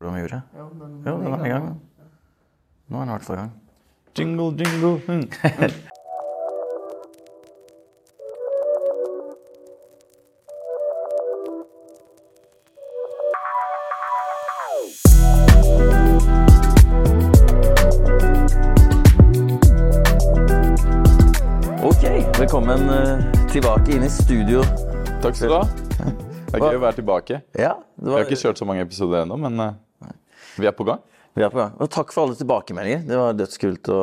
Hvordan vi gjorde? Ja, den, Jo, den er i gang. Nå er den i hvert fall i gang. Jingle, jingle. Mm. Ok, velkommen eh, tilbake inn i studio. Takk skal du ha. Det er gøy å være tilbake. Ja, det Vi har ikke kjørt så mange episoder ennå, men eh, vi er på gang. vi er på gang. Og takk for alle tilbakemeldinger. Det var dødskult å,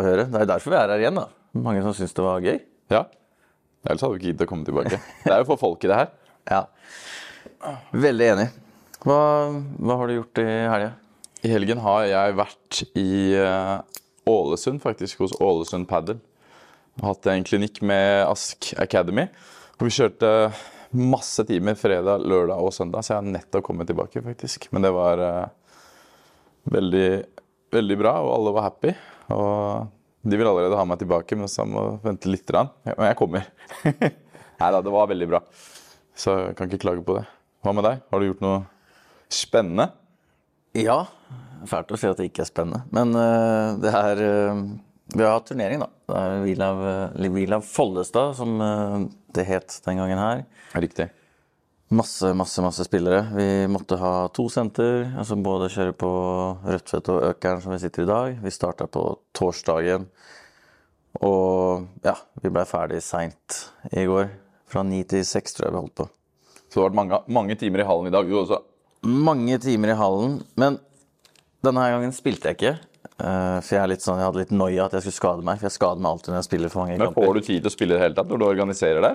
å høre. Det er derfor vi er her igjen. da. Mange som syns det var gøy. Ja. Ellers hadde vi ikke giddet å komme tilbake. Det er jo for folk i det her. Ja. Veldig enig. Hva, hva har du gjort i helga? I helgen har jeg vært i eh, Ålesund, faktisk, hos Ålesund Padel. Hatt en klinikk med Ask Academy. Og vi kjørte masse timer fredag, lørdag og søndag, så jeg har nettopp kommet tilbake, faktisk. Men det var eh, veldig, veldig bra, og alle var happy. Og de vil allerede ha meg tilbake, men så jeg må vente litt. Men jeg kommer. Nei da, det var veldig bra. Så jeg kan ikke klage på det. Hva med deg? Har du gjort noe spennende? Ja. Fælt å si at det ikke er spennende. Men uh, det er uh, Vi har hatt turnering, da. Det er Vilav, Vilav Follestad, som uh, det het den gangen her. Riktig. Masse, masse masse spillere. Vi måtte ha to senter. altså Både kjøre på Rødtvet og Økeren, som vi sitter i dag. Vi starta på torsdagen. Og ja, vi blei ferdig seint i går. Fra ni til seks, tror jeg vi holdt på. Så det har vært mange, mange timer i hallen i dag, du også. Mange timer i hallen. Men denne gangen spilte jeg ikke. eh, For jeg, er litt sånn, jeg hadde litt noia at jeg skulle skade meg. For jeg skader meg alltid når jeg spiller for mange Men får du tid til å spille i det hele tatt når du organiserer det?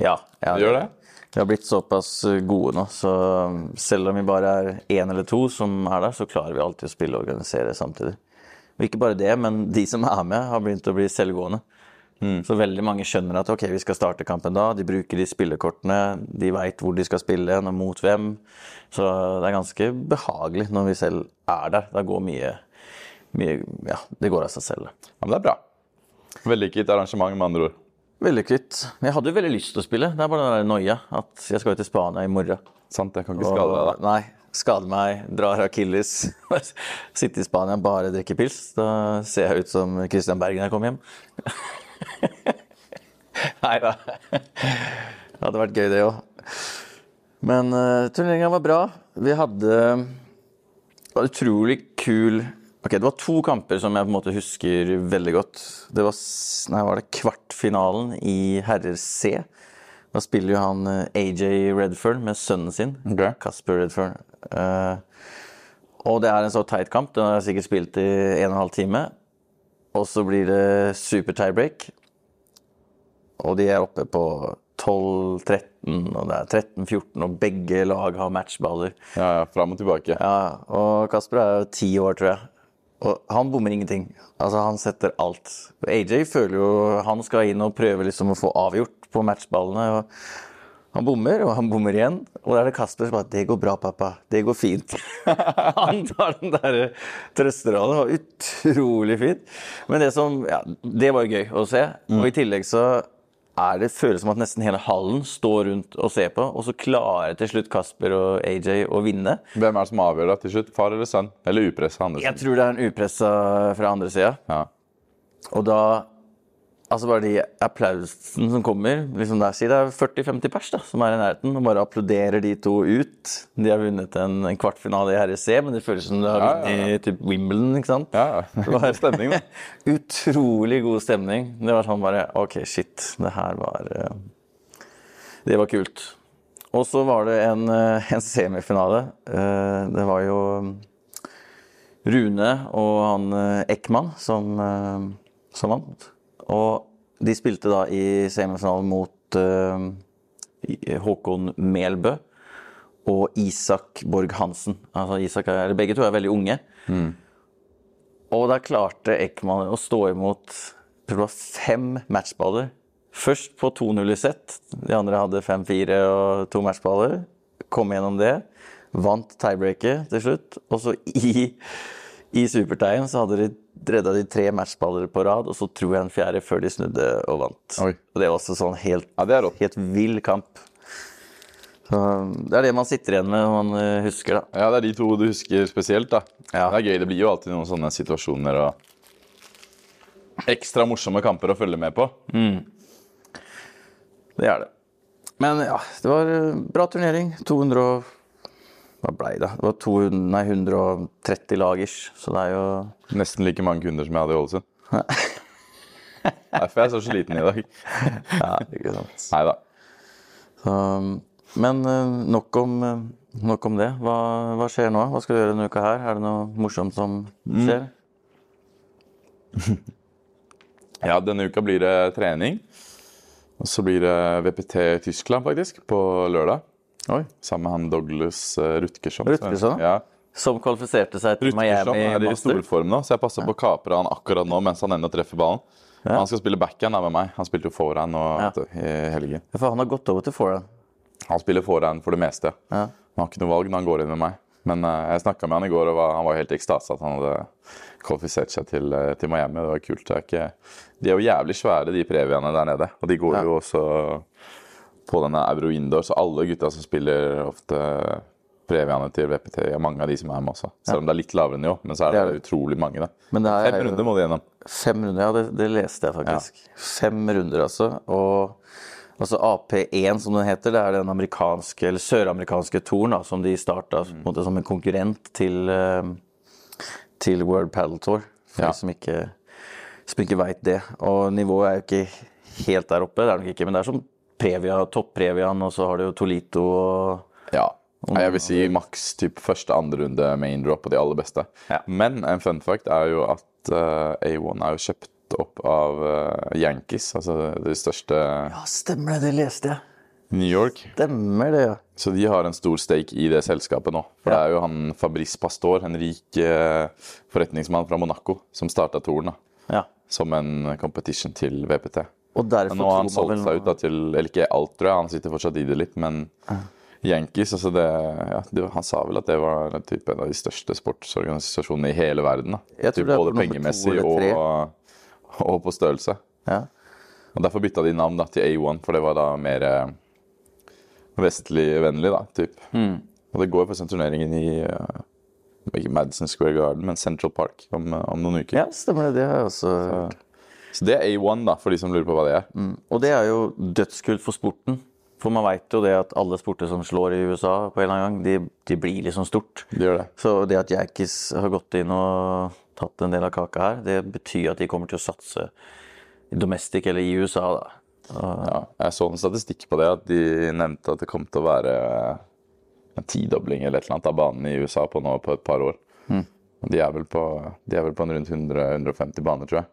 Ja, jeg, Du gjør det? Vi har blitt såpass eh, gode nå, så um, selv om vi bare er én eller to som er der, så klarer vi alltid å spille og organisere samtidig. Og ikke bare det, men de som er med, har begynt å bli selvgående. Så veldig mange skjønner at ok, vi skal starte kampen da. De bruker de spillekortene, de veit hvor de skal spille og mot hvem. Så det er ganske behagelig når vi selv er der. Det går mye, mye Ja, det går av seg selv. Ja, men det er bra. Vellykket arrangement, med andre ord. Kvitt. Jeg hadde jo veldig lyst til å spille. Det er bare den noia at jeg skal jo til Spania i morgen. Sant, jeg kan ikke skade deg, da. Og- Nei. Skade meg, drar akilles. Sitte i Spania, bare drikke pils. Da ser jeg ut som Christian Bergen når jeg kommer hjem. Nei da. Det hadde vært gøy, det òg. Men uh, turneringa var bra. Vi hadde uh, utrolig kul Ok, Det var to kamper som jeg på en måte husker veldig godt. Det var, nei, var det kvartfinalen i herrer C. Da spiller jo han eh, AJ Redfern med sønnen sin. okay. Casper Redfern. Uh, og det er en så tight kamp. Den har jeg sikkert spilt i en og en halv time. Og så blir det super tiebreak. Og de er oppe på 12-13, og det er 13-14, og begge lag har matchballer. Ja, ja, Fram og tilbake. Ja, og Kasper er jo ti år, tror jeg. Og han bommer ingenting. Altså, han setter alt. AJ føler jo han skal inn og prøve liksom å få avgjort på matchballene. og Han bommer, og han bommer igjen. Og da er det Kasper som bare 'Det går bra, pappa. Det går fint'. han tar den der trøsterrollen. Det var utrolig fint. Men det som Ja, det var gøy å se. Og i tillegg så er det føles som at nesten hele hallen står rundt og ser på, og så klarer til slutt Kasper og AJ å vinne. Hvem er det som avgjør det til slutt? Far eller sønn? Eller upressa andre Jeg tror det er en upressa fra andre sida. Ja. Og da Altså bare de applausen som kommer liksom der sier Det er 40-50 pers da, som er i nærheten og bare applauderer de to ut. De har vunnet en, en kvartfinale i RSC, men det føles som du har Ja, ja, ja. vunnet typ Wimbledon. ikke sant? Ja, ja. Det var Stemning, da. Utrolig god stemning. Det var sånn bare OK, shit. Det her var eh, Det var kult. Og så var det en, eh, en semifinale. Eh, Det var jo Rune og han Ekman som, som vant. Og de spilte da i semifinalen mot uh, Håkon Melbø og Isak Borg Hansen. Altså Isak er, begge to er veldig unge. Og da klarte Ekman å stå imot fem matchballer. Først på 2-0 i sett. De andre hadde 5-4 og to matchballer. Kom gjennom det. Vant tiebreaket til slutt. Og så i, i supertegn så hadde de redda de tre matchballer på rad, og så tror jeg en fjerde før de snudde og vant. Oi. Og det var også sånn helt, Ja, det er helt vill kamp. Så det er det man sitter igjen med når man eh, husker, da. Ja, det er de to du husker spesielt, da. Ja. Det er gøy. Det blir jo alltid noen sånne situasjoner og ekstra morsomme kamper å følge med på. Det er det. Men ja, det var eh, bra turnering. 200 og Hva blei det? Det var 200, nei, 130 lagers, så det er jo Nesten like mange kunder som jeg hadde i Ålesund. Derfor er jeg så sliten i dag. Ja, ikke sant. Nei da. Men eh, nok om, eh, nok om det. Hva, hva skjer nå? Hva skal du gjøre denne uka her? Er det noe morsomt som skjer? Ja, denne uka blir det trening. Og så blir det VPT Tyskland, faktisk, på lørdag. Oi. Sammen med han Douglas uh, Rutgersson. Rutgersson, Ja. Som kvalifiserte seg til Rutgersson Miami er i Master? storform nå, så jeg passer på å kapre han akkurat nå mens han ennå treffer ballen. Han skal spille backhand med meg. Han spilte jo forehand nå Ja. i helgen. Ja, For han har gått over til forehand. Han spiller forehand for det meste. Ja. Han har ikke noe valg når han går inn med meg. Men uh, jeg snakka med han i går, og var, han var helt i ekstase at han hadde kvalifisert seg til, eh, til Miami. Det var kult. Det er ikke, de er jo jævlig svære, de previene der nede. Og de går Ja. jo også på denne Euro Indoor, så alle gutta som spiller ofte previene til VPT, er mange av de som er med også. Selv om det er litt lavere nivå, men så er det, Det er utrolig mange. Da. Fem jo- runder må du gjennom. Fem runder, ja, det, det leste jeg faktisk. Fem runder, altså. Og altså AP1, som den heter, det er den amerikanske, eller søramerikanske touren da, som de starta mm. en som en konkurrent til, eh, til World Paddle Tour. For Ja. de som ikke, som ikke veit det. Og nivået er jo ikke helt der oppe, det er nok ikke, men det er som Previa, topp-Previaen, og så har du jo Tolito og Ja. Jeg vil si maks typ første, andre runde main drop og de aller beste. Ja. Men en fun fact er jo at uh, A1 er jo kjøpt opp av uh, Yankees, altså det største Ja, stemmer det, det leste jeg. New York. Stemmer det, ja. Så de har en stor stake i det selskapet nå. For Ja. det er jo han Fabrice Pastor, en rik uh, forretningsmann fra Monaco, som starta touren da, ja. som en competition til VPT. Og derfor Men nå har han solgt vel- seg ut da, til Eller ikke alt, tror jeg. Han sitter fortsatt i det litt, men Yankees altså det, ja, det, Han sa vel at det var en, type, en av de største sportsorganisasjonene i hele verden. da. Typ både pengemessig og, og på størrelse. Ja. Og Derfor bytta de navn da, til A1, for det var da mer eh, vestligvennlig. da, typ. Mm. Og det går forresten turneringen i uh, ikke Madison Square Garden, men Central Park om, om noen uker. ja, stemmer det. Det har jeg også hørt. Så det er A1, da, for de som lurer på hva det er. Og det er jo dødskult for sporten. For man veit jo det at alle sporter som slår i USA på en eller annen gang, de, de blir liksom stort. De gjør det. Så det at Yankees har gått inn og tatt en del av kaka her, det betyr at de kommer til å satse i domestic eller i USA, da. Og, Ja, jeg så en statistikk på det, at de nevnte at det kom til å være en tidobling eller et eller annet av banen i USA på nå på et par år. Mm. De er på, de er vel på en rundt 100-150 baner, tror jeg.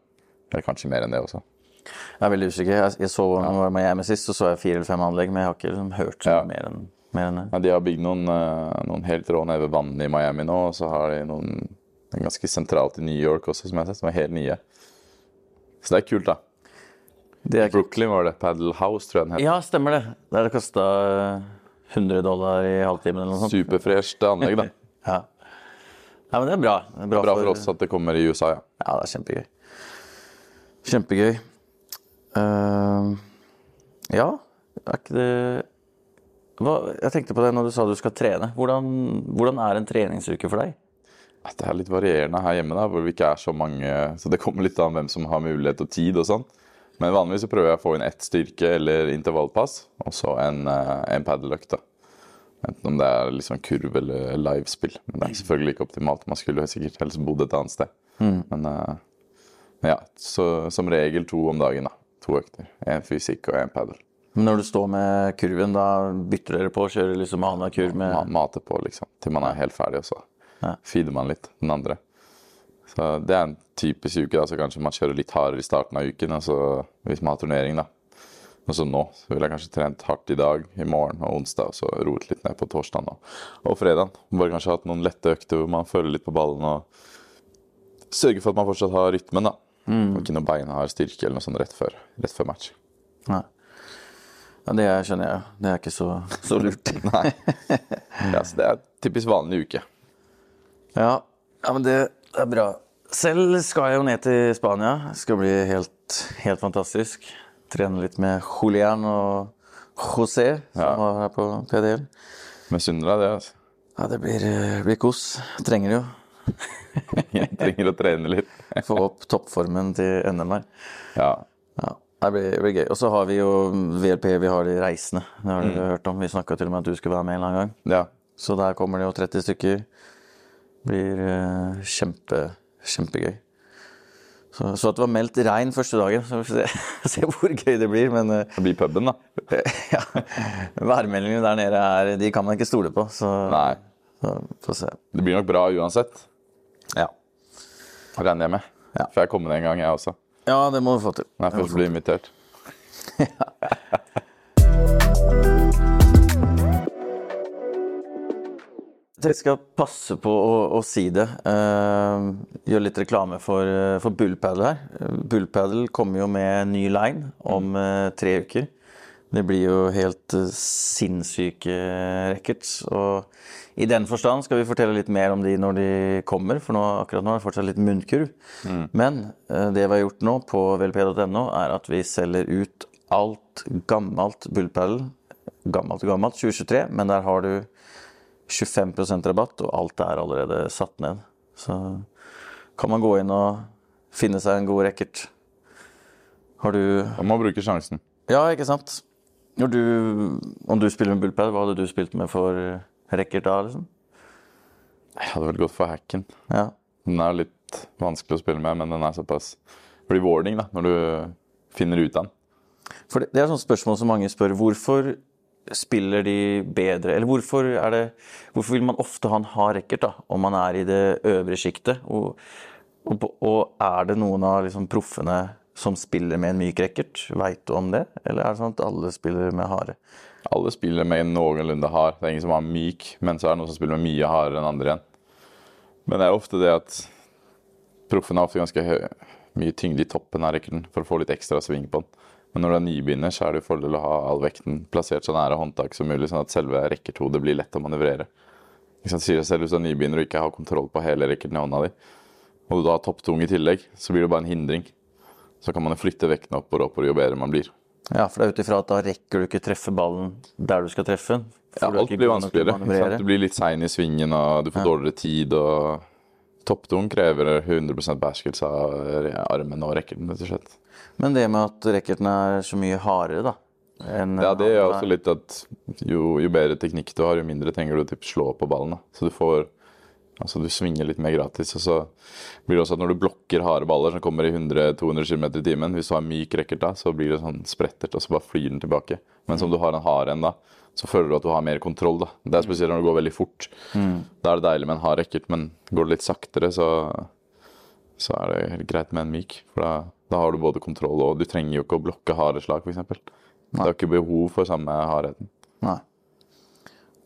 Eller kanskje mer enn det også. jeg er veldig usikker. Jeg, jeg så jeg var i Miami sist, så så jeg fire eller fem anlegg, men jeg har ikke liksom hørt Ja. mer enn mer enn det. Ja, de har bygd noen, eh, noen helt rå nede ved vannet i Miami nå, og så har de noen ganske sentralt i New York også, som jeg har sett, som er helt nye. Så det er kult, da. Det er. Brooklyn var det. Paddle House, tror jeg den het. Ja, stemmer det. Der det kosta 100 dollar i halvtimen eller noe sånt. Superfresht anlegg, da. Ja. ja, men det er bra. Det er bra, Bra for oss at det kommer i USA, ja. Ja, det er kjempegøy. Kjempegøy. Uh, ja, er ikke det Hva, Jeg tenkte på det når du sa du skal trene. Hvordan, hvordan er en treningsuke for deg? Det er litt varierende her hjemme, da, hvor vi ikke er så mange. Så det kommer litt an hvem som har mulighet og tid og sånn. Men vanligvis så prøver jeg å få inn ett styrke- eller intervallpass, og så en, eh, en padeløkt. Enten om det er liksom kurv eller livespill. Men det er selvfølgelig ikke optimalt. Man skulle sikkert helst bodd et annet sted. Men, uh, men ja, så som regel to om dagen. da. To økter. Én fysikk og én paddel. Men Når du står med kurven, da bytter dere på og kjører liksom annenhver kurv med Ma mate på, liksom. Til man er helt ferdig, og så Ja. feeder man litt den andre. Så det er en typisk uke. da, så Kanskje man kjører litt hardere i starten av uken, Altså, hvis man har turnering. da. Og så nå så vil jeg kanskje trent hardt i dag, i morgen og onsdag, og så roet litt ned på torsdag og, og fredag. Bare kanskje hatt noen lette økter hvor man føler litt på ballen og sørger for at man fortsatt har rytmen. da. Og ikke noe beinhard styrke eller noe sånt rett før, rett før match. Nei. Ja, Det skjønner jeg. Det er ikke så, så lurt. Nei. Ja, så det er typisk vanlig uke. Ja, ja men det er bra. Selv skal jeg jo ned til Spania. Det skal bli helt, helt fantastisk. Trene litt med Julian og José, som Ja. var her på PDL. Misunner deg det. altså. Ja, det blir, eh, blir kos. Trenger det jo. Jeg trenger å trene litt. Få opp toppformen til NM her. Ja. Ja, det blir, det blir gøy. Og så har vi jo VLP, vi har de reisende. Det har dere hørt om. Vi snakka til og med at du skulle være med en eller annen gang. ja. Så der kommer det jo 30 stykker. Blir uh, kjempe, kjempegøy. Så, så at det var meldt regn første dagen, så vi får se, se hvor gøy det blir. Men eh, Det blir puben, da. ja, værmeldingene der nede er, de kan man ikke stole på. Så, Nei. så. Det blir nok bra uansett. Ja. Regner jeg med. Ja. For jeg kommer en gang, jeg også. ja, det må vi få til. Når jeg først blir invitert. Jeg skal passe på å, å si det. Uh, gjøre litt reklame for, eh, for Bullpaddle her. Eh, Bullpaddle kommer jo med en ny line om eh, tre uker. Det blir jo helt eh, sinnssyke rackets. Og i den forstand skal vi fortelle litt mer om de når de kommer, for nå, akkurat nå er det fortsatt litt munnkurv. Men eh, det vi har gjort nå på vlp.no, er at vi selger ut alt gammelt Bullpaddle. Gammelt og gammelt, 2023, men der har du 25 rabatt, og alt er allerede satt ned. Så kan man gå inn og finne seg en god racket. Har du Man må bruke sjansen. Ja, ikke sant? Når du, om du spiller med bullpad, hva hadde du spilt med for racket da, liksom? Jeg hadde vel gått for hacken. Ja. Den er litt vanskelig å spille med, men den er såpass rewarding da, når du finner ut av den. For det, det er sånt spørsmål som mange spør. Hvorfor spiller de bedre? Eller hvorfor, det, hvorfor vil man ofte ha en hard racket da, om man er i det øvre sjiktet? Og, og, og er det noen av liksom, proffene som spiller med en myk racket? Veit du om det? Eller er det sånn at alle spiller med harde? Alle spiller med en noenlunde hard. Det er ingen som har myk, men så er det noen som spiller med mye hardere enn andre igjen. Men det er ofte det at proffene har ofte ganske mye tyngde i toppen av racketen for å få litt ekstra sving på den. Men når du er nybegynner, så er det jo fordel å ha all vekten plassert så nære håndtak som mulig, sånn at selve rackethodet blir lett å manøvrere. Sant? Sier selv Hvis du er nybegynner og ikke har kontroll på hele racketen i hånda di, og du da har topptung i tillegg, så blir det bare en hindring. Så kan man flytte vekten oppover og oppover jo bedre man blir. Ja, for det er ut ifra at da rekker du ikke treffe ballen der du skal treffe den. Ja, alt blir vanskeligere. Du blir litt sein i svingen, og du får dårligere tid. og Topptung krever 100% beherskelse av armen og racketen, rett og slett. Men det med at racketen er så mye hardere, da Ja, det gjør også litt at jo, jo bedre teknikk du har, jo mindre trenger du å slå på ballen. da. Så du får Altså, du svinger litt mer gratis. Og så blir det også at når du blokker harde baller som kommer i 100-200 km i timen, hvis du har myk racket da, så blir det sånn sprettert, og så bare flyr den tilbake. Men som du har en hard en da, så føler du at du har mer kontroll. da. Det er spesielt når det går veldig fort. Da er det deilig med en hard racket, men går det litt saktere, så, så er det helt greit med en myk. For da, da har du både kontroll, og du trenger jo ikke å blokke harde slag, f.eks. Du har ikke behov for samme hardheten. Nei.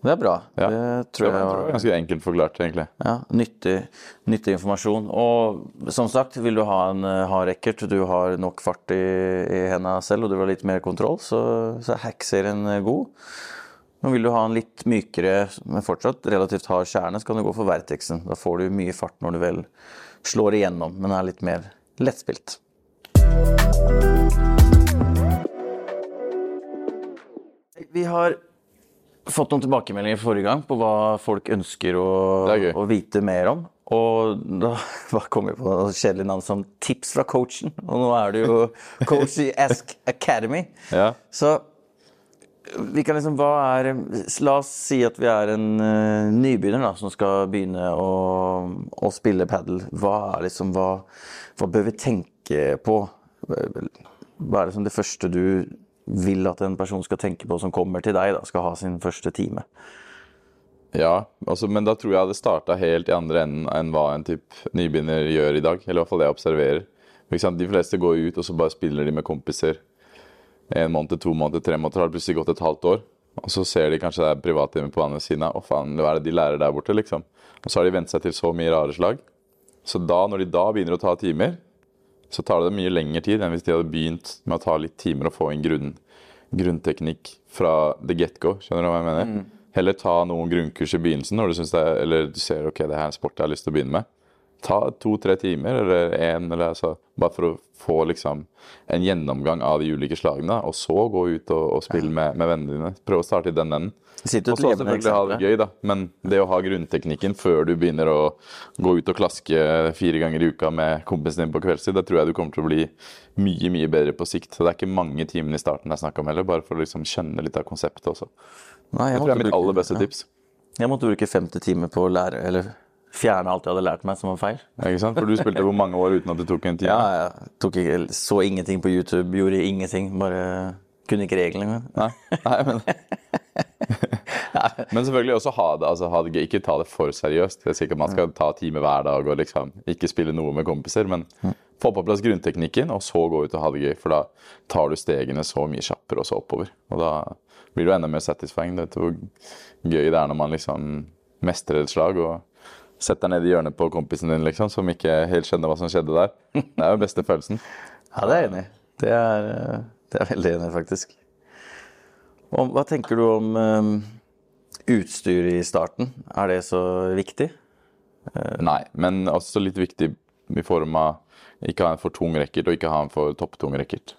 Det er bra. Ja. Det tror Det jeg var var ganske enkelt forklart, egentlig. ja, nyttig, nyttig informasjon. Og som sagt, vil du ha en uh, hard racket, du har nok fart i, i hendene selv, og du har litt mer kontroll, så, så er hack-serien eh, god. Men vil du ha en litt mykere, men fortsatt relativt hard kjerne, så kan du gå for Vertexen. Da får du mye fart når du vel slår igjennom, men er litt mer lettspilt. Vi har fått noen tilbakemeldinger forrige gang på hva folk ønsker å, å vite mer om. Og da kom vi på et kjedelig navn som Tips fra coachen. Og nå er det jo coach i Ask Academy. Ja. Så vi kan liksom, hva er La oss si at vi er en uh, nybegynner da, som skal begynne å, å spille padel. Hva liksom, hva, hva bør vi tenke på? Hva er liksom det første du vil at en person skal tenke på som kommer til deg, da, skal ha sin første time? Ja, altså, men da tror jeg det starta helt i andre enden enn hva en typ nybegynner gjør i dag. Eller i hvert fall det jeg observerer. De fleste går ut og så bare spiller de med kompiser en måned, to måneder, tre måneder. har det plutselig gått et halvt år. Og så ser de kanskje det er privattime på andre siden av. Å faen, hva er det de lærer der borte, liksom? Og så har de vent seg til så mye rare slag. Så da, når de da begynner å ta timer, så tar det mye lengre tid enn hvis de hadde begynt med å ta litt timer og få inn grunn, grunnteknikk fra the get-go. Skjønner du hva jeg mener? Heller ta noen grunnkurs i begynnelsen når du, det eller du ser ok, det her er en sport jeg har lyst til å begynne med. Ta to-tre timer, eller én, eller altså Bare for å få liksom en gjennomgang av de ulike slagene, og så gå ut og, og spille med, med vennene dine. Prøve å starte i den enden. Og så selvfølgelig ha det gøy, da. Men det å ha grunnteknikken før du begynner å gå ut og klaske fire ganger i uka med kompisen din på kveldstid, det tror jeg du kommer til å bli mye, mye bedre på sikt. Så det er ikke mange timene i starten det er snakk om heller, bare for å liksom skjønne litt av konseptet også. Nei, Det tror jeg er mitt aller beste tips. Jeg måtte bruke 50 timer på å lære, eller fjerne alt jeg hadde lært meg som var feil. Ikke sant? For du spilte hvor mange år uten at du tok en time? Ja, jeg tok ikke, så ingenting på YouTube, gjorde ingenting. Bare kunne ikke reglene. Nei, nei men Men selvfølgelig også ha det, altså, ha det gøy. Ikke ta det for seriøst. Det er sikkert man skal ta time hver dag og liksom ikke spille noe med kompiser, men få på plass grunnteknikken, og så gå ut og ha det gøy. For da tar du stegene så mye kjappere og så oppover. Og da blir du enda mer satisfying. Det er hvor gøy det er når man liksom mestrer et slag og setter deg ned i hjørnet på kompisen din, liksom, som ikke helt skjønner hva som skjedde der. Det er jo beste følelsen. Ja, det er jeg enig i. Det er, eh, det er veldig enig faktisk. Og hva tenker du om um, utstyr i starten? Er det så viktig? Nei, men også litt viktig i form av ikke ha en for tung racket og ikke ha en for topptung racket.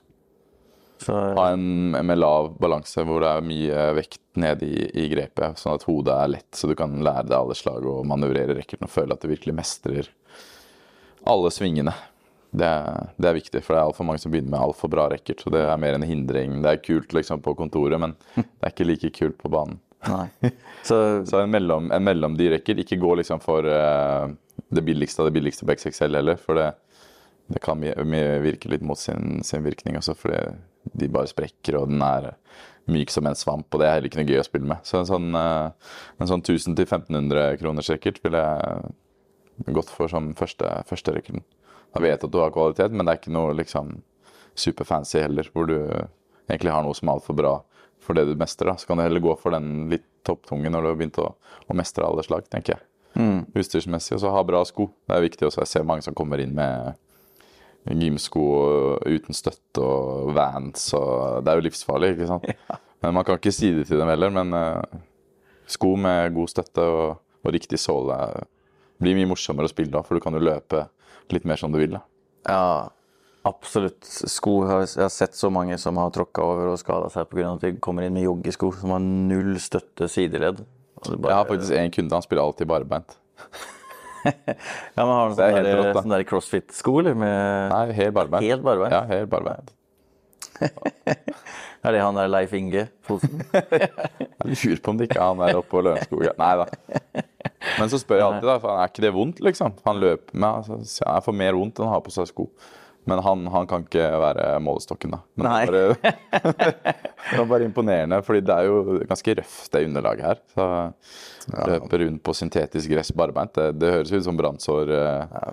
Ha en med lav balanse hvor det er mye vekt nede i, i grepet, sånn at hodet er lett, så du kan lære deg alle slag og manøvrere racketen og føle at du virkelig mestrer alle svingene. Det, det er viktig, for det er altfor mange som begynner med altfor bra racket. Så det er mer en hindring. Det er kult liksom på kontoret, men det er ikke like kult på banen. Så, Så en, mellom, en mellomdi-rekker. Ikke gå liksom for uh, det billigste av det billigste på XXL heller, for det, det kan virke litt mot sin, sin virkning også, fordi de bare sprekker, og den er myk som en svamp, og det er heller ikke noe gøy å spille med. Så en sånn, eh, en sånn 1000-1500 kroners racket ville jeg gått for som første, første racketen. Da vet du at du har kvalitet, men det er ikke noe liksom superfancy heller, hvor du egentlig har noe som er altfor bra for det du mestrer. Da. Så kan du heller gå for den litt topptunge når du har begynt å, å mestre alle slag, tenker jeg. Utstyrsmessig. Og så ha bra sko. Det er viktig også. Jeg ser mange som kommer inn med gymsko uten støtte og vans og Det er jo livsfarlig, ikke sant. Men man kan ikke si det til dem heller. Men eh, sko med god støtte og, og riktig såle blir mye morsommere å spille da, for du kan jo løpe litt mer som du vil. da. ja, absolutt. Sko Jeg har sett så mange som har tråkka over og skada seg pga. at de kommer inn med joggesko som har null støtte sideledd. Bare- Jeg har faktisk en kunde, han spiller alltid barbeint. Ja, men Har du er sånne, der, crossfit-sko, eller? Med, Nei, helt barbeint. Helt barbeint? Ja, helt barbeint. Er det han der Leif Inge Fosen? Jeg lurer på om det ikke er han der oppe på Lørenskog. Nei da. Men så spør jeg alltid, da, for er ikke det vondt, liksom? Han løper med, altså, jeg får mer vondt enn å ha på seg sko. Men han, han kan ikke være målestokken, da. Men Nei. Det, var bare, det var bare imponerende, fordi det er jo ganske røft, det underlaget her. Så løpe rundt på syntetisk gress barbeint, det, det høres ut som brannsår. Ja.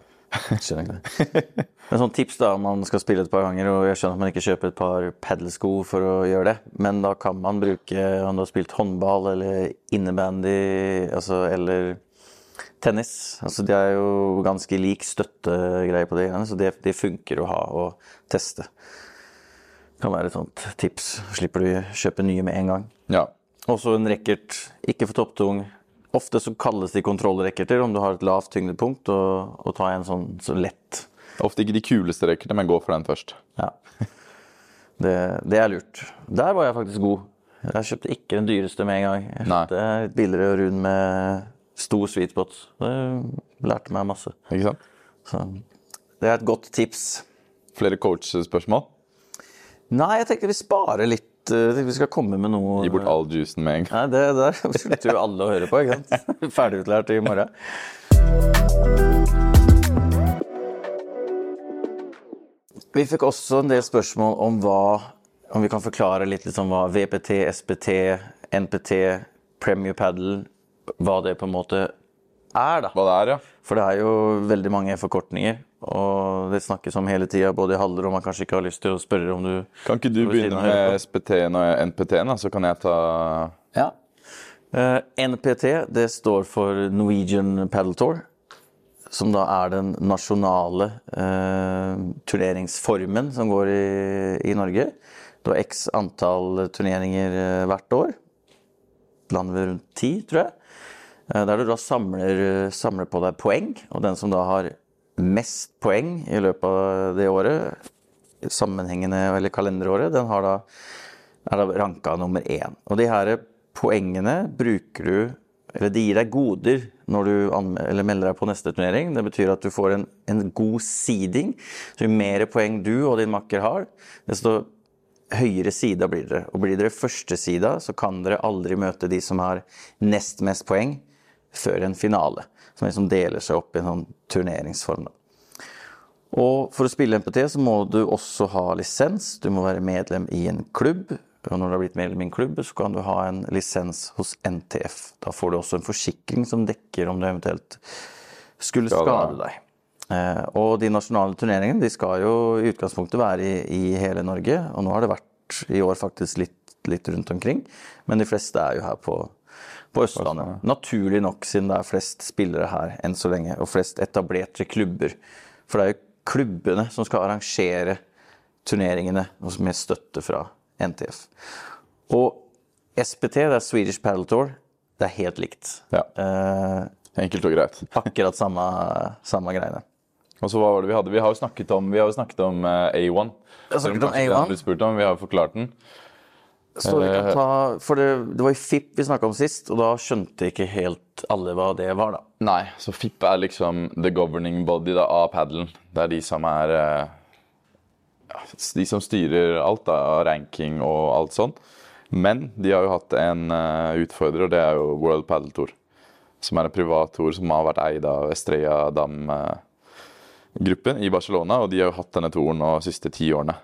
Skjønner ikke det. Men sånn tips da, om man skal spille et par ganger, og jeg skjønner at man ikke kjøper et par padelsko for å gjøre det, men da kan man bruke, om du har spilt håndball eller innebandy, altså, eller tennis, altså de er jo ganske lik støttegreie på det, greiene, så det, de funker å ha og teste. Kan være et sånt tips, slipper du kjøpe nye med en gang. Ja. Også en racket, ikke for topptung. Ofte så kalles de kontrollracketer om du har et lavt tyngdepunkt, og, og ta en sånn så lett. Ofte ikke de kuleste racketene, men gå for den først. Ja. Det, det er lurt. Der var jeg faktisk god. Jeg kjøpte ikke den dyreste med en gang. Jeg Nei. litt billigere og rund med stor sweet spot. Det lærte meg masse. Ikke sant? Så det er et godt tips. Flere coach-spørsmål? Nei, jeg tenkte vi sparer litt. eh, vi skal komme med noe Gi bort all juicen med en gang. Nei, det der slutter jo alle å høre på, ikke sant? Ferdigutlært i morgen. Vi fikk også en del spørsmål om hva Om vi kan forklare litt liksom hva VPT, SPT, NPT, Premier Paddle Hva det på en måte er, da. Hva det er, ja. For det er jo veldig mange forkortninger, og det snakkes om hele tida, både i haller og man kanskje ikke har lyst til å spørre om du Kan ikke du begynne med SPT-en og NPT-en, da, så kan jeg ta Ja. Uh, NPT det står for Norwegian Paddle Tour, som da er den nasjonale uh, turneringsformen som går i, i Norge. Du har x antall turneringer eh, hvert år. Landet vi rundt ti, tror jeg. Eh, der du da samler, samler på deg poeng, og den som da har mest poeng i løpet av det året, sammenhengende eller kalenderåret, den da, er da ranka nummer én. Og de her poengene bruker du Eller de gir deg goder når du melder deg på neste turnering. Det betyr at du får en, en god seeding. Så jo mer poeng du og din makker har, desto høyere sida blir dere. Og blir dere første sida, så kan dere aldri møte de som har nest mest poeng, før en finale. Som liksom deler seg opp i en sånn turneringsform. Og for å spille MPT så må du også ha lisens. Du må være medlem i en klubb. Og når du har blitt medlem i en klubb, så kan du ha en lisens hos NTF. Da får du også en forsikring som dekker om du eventuelt skulle Skade. skade deg. Eh, og de nasjonale turneringene de skal jo i utgangspunktet være i, i hele Norge. Og nå har det vært i år faktisk litt, litt rundt omkring. Men de fleste er jo her på, på Østlandet. Naturlig nok, siden det er flest spillere her enn så lenge. Og flest etablerte klubber. For det er jo klubbene som skal arrangere turneringene med støtte fra NTF. Og SPT, det er Swedish Paddle Tour, det er helt likt. Ja. Eh, Enkelt og greit. akkurat samme, samme greiene. Og så hva var det vi hadde? Vi har jo snakket om, vi har jo snakket om eh, A1. har snakket om A1. den ble spurt om, Vi har jo forklart den. Så vi kan Eh, ta, for det, det var jo FIP vi snakka om sist, og da skjønte ikke helt alle hva det var, da. Nei, så FIP er liksom the governing body da, av paddelen. Det er de som er eh, De som styrer alt da, av ranking og alt sånt. Men de har jo hatt en eh, utfordrer, og det er jo World Paddle Tour. Som er en privat tour som har vært eid av Estrella Dam-gruppen i Barcelona. Og de har jo hatt denne touren de siste ti årene.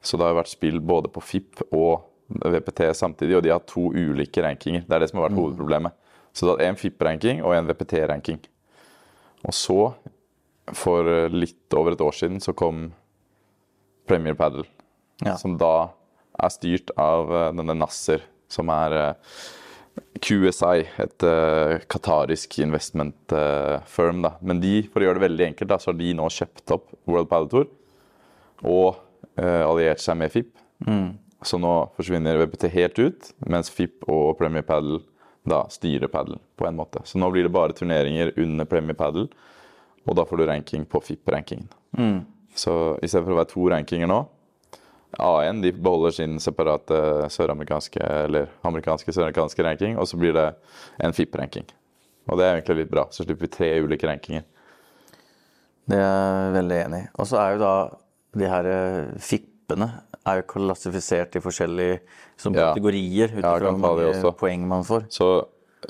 Så det har jo vært spill både på FIP og VPT samtidig, og de har to ulike rankinger. Det er det som har vært hovedproblemet. Så det er en FIP-ranking og en VPT-ranking. Og så, for eh, litt over et år siden, så kom Premier Paddle. Ja. Som da er styrt av eh, denne Nasser, som er eh, QSI, et uh, qatarisk investment uh, firm. Da. Men de, for å gjøre det veldig enkelt, da, så har de nå kjøpt opp World Paddle Tour og uh, alliert seg med FIP. Så nå forsvinner VPT helt ut, mens FIP og Premier Paddle da styrer paddle på en måte. Så nå blir det bare turneringer under Premier Paddle, og da får du ranking på FIP-rankingen. Så istedenfor å være to rankinger nå A1 de beholder sin separate søramerikanske eller amerikanske søramerikanske ranking, og så blir det en FIP-ranking. Og det er egentlig litt bra. Så slipper vi tre ulike rankinger. Det er jeg veldig enig i. Og så er jo da de her eh, FIP-ene er jo klassifisert i forskjellige som Ja. kategorier ut ifra hvor mange poeng man får. Så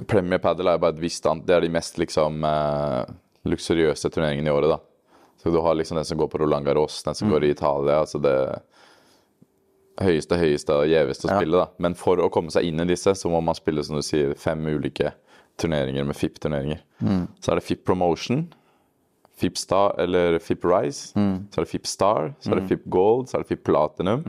Premier Paddle er bare et visst annet Det er de mest liksom eh, luksuriøse turneringene i året, da. Så du har liksom den som går på Roland Garros, den som går i Italia. altså det høyeste, høyeste og gjeveste å Ja. spille, da. Men for å komme seg inn i disse, så må man spille, som du sier, fem ulike turneringer med FIP-turneringer. Så er det FIP Promotion, FIP Star, eller FIP Rise. Så er det FIP Star, så er det FIP Gold, så er det FIP Platinum.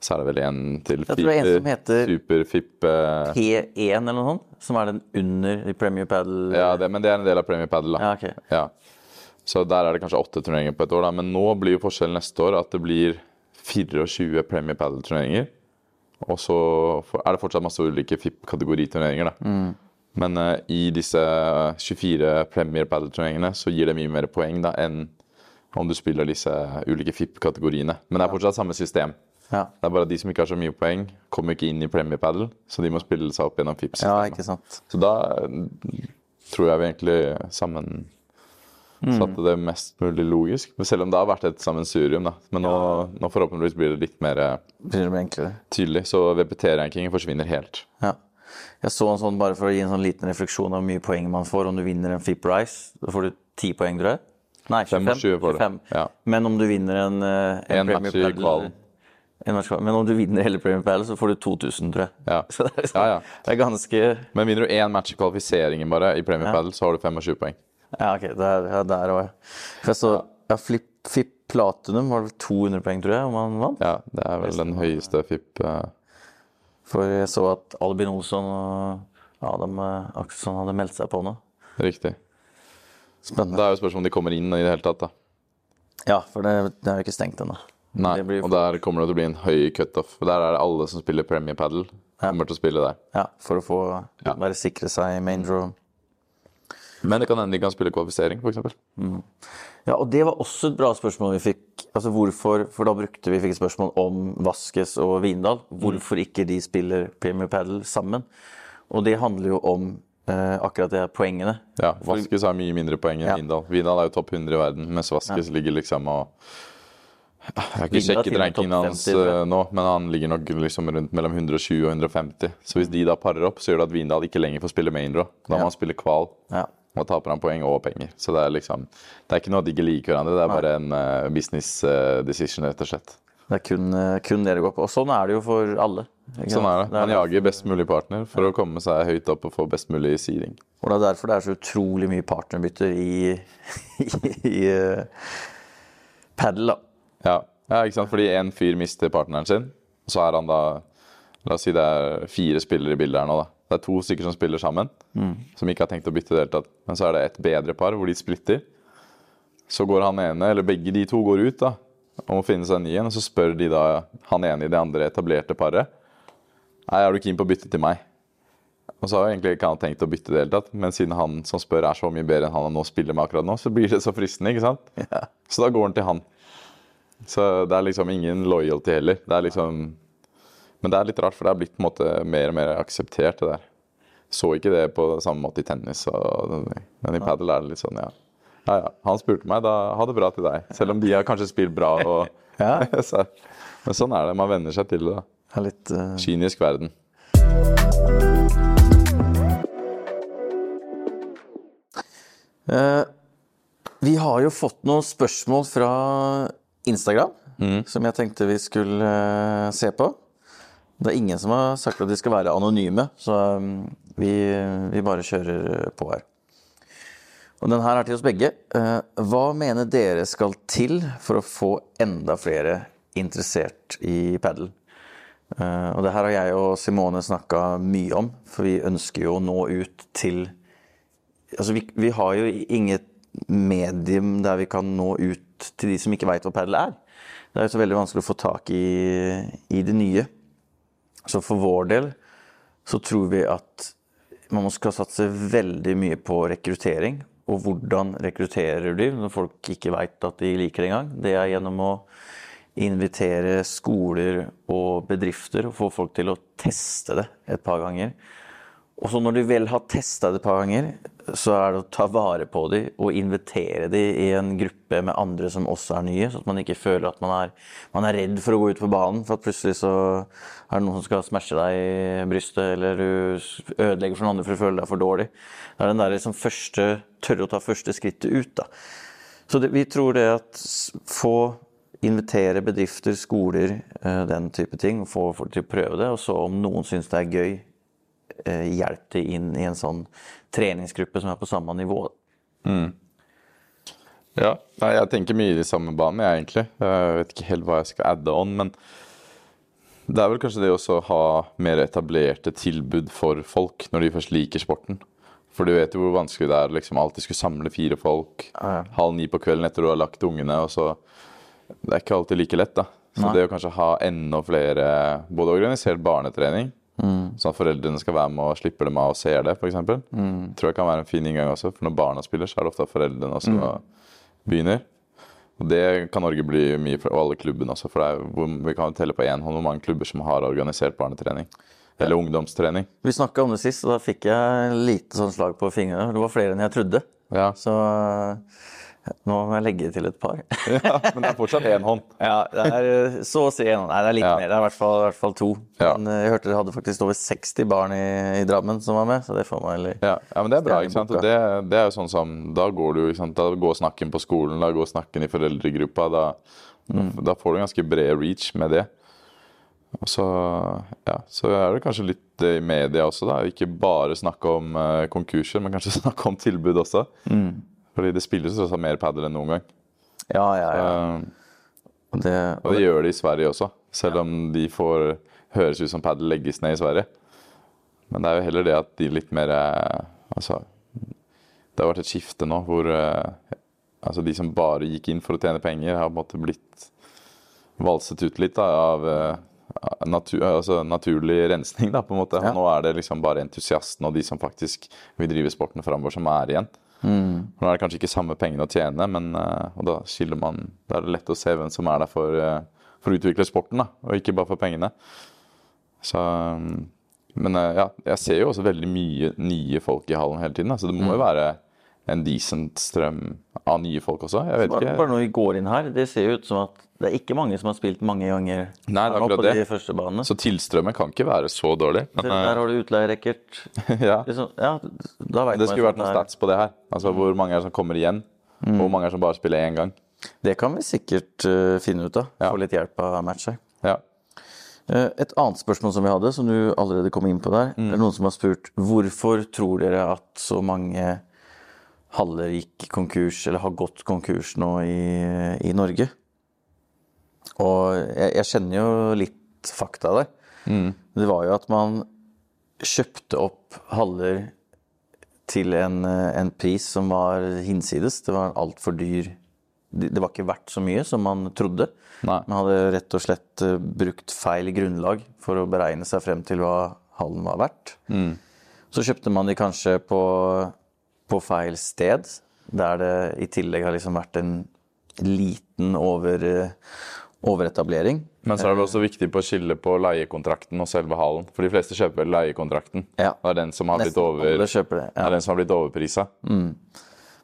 Så er det vel en til. Jeg tror det er en som heter- Super FIP eh, P1 eller noe sånt, som er den under Premier Paddle. Ja, det, men det er en del av Premier Paddle, da. Ja, okay. Ja. Så der er det kanskje åtte turneringer på et år, da. Men nå blir jo forskjellen neste år at det blir 24 Premier Paddle-turneringer. Og så er det fortsatt masse ulike FIP-kategoriturneringer, da. Mm. Men uh, i disse 24 Premier Paddle-turneringene så gir det mye mer poeng da enn om du spiller disse ulike FIP-kategoriene. Men det er fortsatt samme system. Ja. Det er bare de som ikke har så mye poeng, kommer ikke inn i Premier Paddle, så de må spille seg opp gjennom FIP-systemet. ikke sant. Så da eh, tror jeg vi egentlig sammensatte det mest mulig logisk. Selv om det har vært et sammensurium. da. Men nå, nå forhåpentligvis blir det litt mer eh, det tydelig. Så VPT-rankingen forsvinner helt. Ja. Jeg så en sånn, bare for å gi en sånn liten refleksjon av hvor mye poeng man får om du vinner en FIP Rice. Da får du ti poeng, tror jeg. Nei, 25. 25 får du. 25. Ja. Men om du vinner en, en, En Premier Padel- kvalen. Men om du vinner hele Premier Padel, så får du 2000, tror jeg. Ja. Så det er, liksom, Ja, ja. det er ganske Men vinner du én match i kvalifiseringen bare i Premier Padel, så har du 25 poeng. Ja, ok. Der, ja, der var jeg. For jeg så ja, Flip, FIP Platinum var det vel 200 poeng, tror jeg, om han vant. Ja, det er vel den høyeste FIP eh, For jeg så at Albin Olsson og Adam Akselsson hadde meldt seg på nå. Riktig. Spennende. Det er jo spørsmål om de kommer inn i det hele tatt, da. Ja, for det, det er jo ikke stengt ennå. Nei, blir- og der kommer det til å bli en høy cutoff. Der er det alle som spiller Premier Padel, kommer til å spille der. Ja, for å få Ja. bare sikre seg i main draw. Men det kan hende de kan spille kvalifisering, f.eks. Ja, og det var også et bra spørsmål vi fikk. Altså hvorfor, For da brukte vi fikk et spørsmål om Vaskes og Vindal. Hvorfor ikke de spiller Premier Padel sammen? Og det handler jo om eh, akkurat det poengene. Ja, Vaskes har mye mindre poeng enn Ja. Vindal. Vindal er jo topp 100 i verden, mens Vaskes ligger liksom og Jeg har ikke Vindal sjekket rankingen hans 50, tror jeg. eh, nå, men han ligger nok liksom rundt mellom 120 og 150. Så hvis de da parer opp, så gjør det at Vindal ikke lenger får spille main draw. Da må Ja. han spille kval. Ja. Og taper han poeng og penger. Så det er liksom Det er ikke noe at de ikke liker hverandre, det er bare en eh, business eh, decision, rett og slett. Det er kun, eh, kun det det går på. Og sånn er det jo for alle. Sånn er det. Han jager best mulig partner for å komme seg høyt opp og få best mulig seeding. Og det er derfor det er så utrolig mye partnerbytter i, i, i padel, da. Ja. ja, ikke sant? Fordi en fyr mister partneren sin, og så er han da La oss si det er fire spillere i bildet her nå, da. Det er to stykker som spiller sammen, som ikke har tenkt å bytte i det hele tatt. Men så er det et bedre par hvor de splitter. Så går han ene, eller begge de to går ut da, og må finne seg en ny en, og så spør de da han ene i det andre etablerte paret Nei, er du keen på å bytte til meg? Og så har jeg egentlig ikke han tenkt å bytte det hele tatt, men siden han som spør er så mye bedre enn han nå spiller med akkurat nå, så blir det så fristende, ikke sant? Så da går han til han. Så det er liksom ingen loyalty heller. Det er liksom Men det er litt rart, for det er blitt på en måte mer og mer akseptert, det der. Så ikke det på samme måte i tennis, og, men i padel er det litt sånn, ja. Ja, ja. Han spurte meg, da ha det bra til deg. Selv om de har kanskje spilt bra. Og, Ja. så, men sånn er det. Man venner seg til det. da. Litt uh... Kynisk verden. Uh, vi har jo fått noen spørsmål fra Instagram som jeg tenkte vi skulle uh, se på. Det er ingen som har sagt at de skal være anonyme, så mm, vi, vi bare kjører på her. Og den her er til oss begge. Eh, hva mener dere skal til for å få enda flere interessert i padel? Eh, og det her har jeg og Simone snakka mye om, for vi ønsker jo å nå ut til Altså, vi, vi har jo inget medium der vi kan nå ut til de som ikke veit hva padel er. Det er jo så veldig vanskelig å få tak i, i det nye. Så for vår del så tror vi at man skal satse veldig mye på rekruttering. Og hvordan rekrutterer du når folk ikke veit at de liker det engang? Det er gjennom å invitere skoler og bedrifter og få folk til å teste det et par ganger. Og så når de vel har testa det et par ganger, så er det å ta vare på dem og invitere dem i en gruppe med andre som også er nye, så at man ikke føler at man er, man er redd for å gå ut på banen for at plutselig så er det noen som skal smashe deg i brystet, eller du ødelegger for noen andre for å føle deg for dårlig. Det er den der liksom første, tørre å ta første skrittet ut, da. Så det, vi tror det at få invitere bedrifter, skoler, eh, den type ting, få folk til å prøve det, og så om noen syns det er gøy, eh, hjelp de inn i en sånn treningsgruppe som er på samme nivå. Ja, nei, jeg tenker mye i de samme banene, jeg, egentlig. Jeg vet ikke helt hva jeg skal adde on, men det er vel kanskje det å ha mer etablerte tilbud for folk når de først liker sporten. For du vet jo hvor vanskelig det er liksom alltid skulle samle fire folk Ja, ja. halv ni på kvelden etter du har lagt ungene, og så Det er ikke alltid like lett, da. Så Nei. det å kanskje ha enda flere Både organisert barnetrening, sånn at foreldrene skal være med og slipper dem av og ser det, f.eks. Mm. Tror jeg kan være en fin inngang også, for når barna spiller, så er det ofte at foreldrene også begynner. Og det kan Norge bli mye for, og alle klubbene også, for det er, vi kan jo telle på én hånd hvor mange klubber som har organisert barnetrening. Eller ungdomstrening. Vi snakka om det sist, og da fikk jeg lite sånn slag på fingrene. Det var flere enn jeg trodde. Ja. Så nå må jeg legge til et par. ja, Men det er fortsatt én hånd. ja, det er eh, så å si en. Nei, det er litt Ja. mer. Det er i hvert fall, i hvert fall to. Ja. Men eh, jeg hørte dere hadde faktisk over 60 barn i, i Drammen som var med, så det får man heller Ja, ja, men det er bra. ikke sant? Det, det er jo sånn som, Da går du, ikke sant? Da går snakken på skolen, da går snakken i foreldregruppa. Da, da får du ganske bred reach med det. Og så, ja, så er det kanskje litt i media også, da. Ikke bare snakke om eh, konkurser, men kanskje snakke om tilbud også. Fordi det spilles også mer padel enn noen gang. Ja, ja, ja. Eh, Og det, og det gjør de i Sverige også, selv om de får høres ut som padel legges ned i Sverige. Men det er jo heller det at de litt mer eh, Altså, det har vært et skifte nå hvor eh, altså de som bare gikk inn for å tjene penger, har på en måte blitt valset ut litt da, av natur, altså naturlig rensning, da, på en måte. Ja. Nå er det liksom bare entusiastene og de som faktisk vil drive sporten framover, som er igjen. Nå er det kanskje ikke samme pengene å tjene, men eh, og da skiller man Da er det lett å se hvem som er der for, eh, for å utvikle sporten, da, og ikke bare for pengene. Så mm, Men eh, ja, jeg ser jo også veldig mye nye folk i hallen hele tiden, så det må jo være en decent strøm av nye folk også. Jeg vet Bare, ikke. bare når vi går inn her, det ser jo ut som at det er ikke mange som har spilt mange ganger Nei, det er akkurat det. de første banene. Så tilstrømmen kan ikke være så dårlig. Men, der har du utleierekkert. ja. Liksom, ja, Det skulle vært noen stats på det her. Altså Hvor mange er det som kommer igjen, og hvor mange er det som bare spiller én gang. Det kan vi sikkert uh, finne ut av. Ja. Få litt hjelp av matcher. Ja. Uh, Et annet spørsmål som vi hadde, som du allerede kom inn på der. Det er noen som har spurt hvorfor tror dere at så mange haller gikk konkurs, eller har gått konkurs nå i, i Norge? Og jeg, jeg kjenner jo litt fakta der. Det var jo at man kjøpte opp haller til en, en pris som var hinsides. Det var altfor dyr Det var ikke verdt så mye som man trodde. Nei. Man hadde rett og slett eh, brukt feil grunnlag for å beregne seg frem til hva hallen var verdt. Så kjøpte man de kanskje på, på feil sted, der det i tillegg har liksom vært en liten over, eh, overetablering. Men så er det også viktig på å skille på leiekontrakten og selve hallen. For de fleste kjøper vel leiekontrakten. Ja. Det er den som har blitt, over, det. Ja. er den som har blitt overprisa.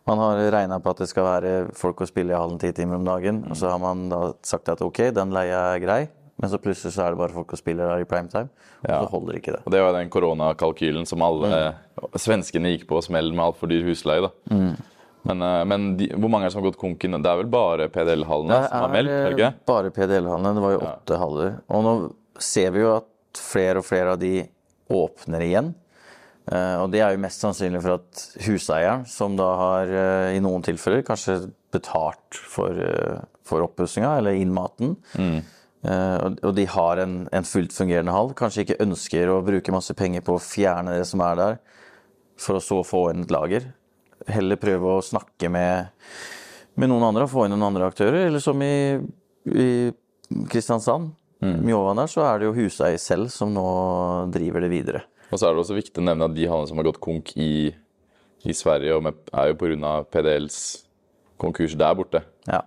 Man har regna på at det skal være folk å spille i hallen ti timer om dagen. Og så har man da sagt at ok, den leia er grei, men så plutselig så er det bare folk som spiller der i primetime. Og Ja. så holder ikke det. Og det var den koronakalkylen som alle mm. svenskene gikk på smell med altfor dyr husleie. da. Men, eh, men de, hvor mange er det som har gått konken? Det er vel bare PDL-hallene som har meldt? er ikke? bare PDL-hallene. Det var jo åtte haller. Og nå ser vi jo at flere og flere av de åpner igjen. Eh, Og det er jo mest sannsynlig for at huseieren, som da har eh, i noen tilfeller kanskje betalt for, for oppussinga eller innmaten, eh, og, og de har en, en fullt fungerende hall, kanskje ikke ønsker å bruke masse penger på å fjerne det som er der, for å så få inn et lager. Heller prøve å snakke med, med noen andre og få inn noen andre aktører. Eller som i, i Kristiansand, Mjåva der, så er det jo huseier selv som nå driver det videre. Og så er det også viktig å nevne at de hallene som har gått konk i, i Sverige, er jo pga. PDLs konkurs der borte. Ja.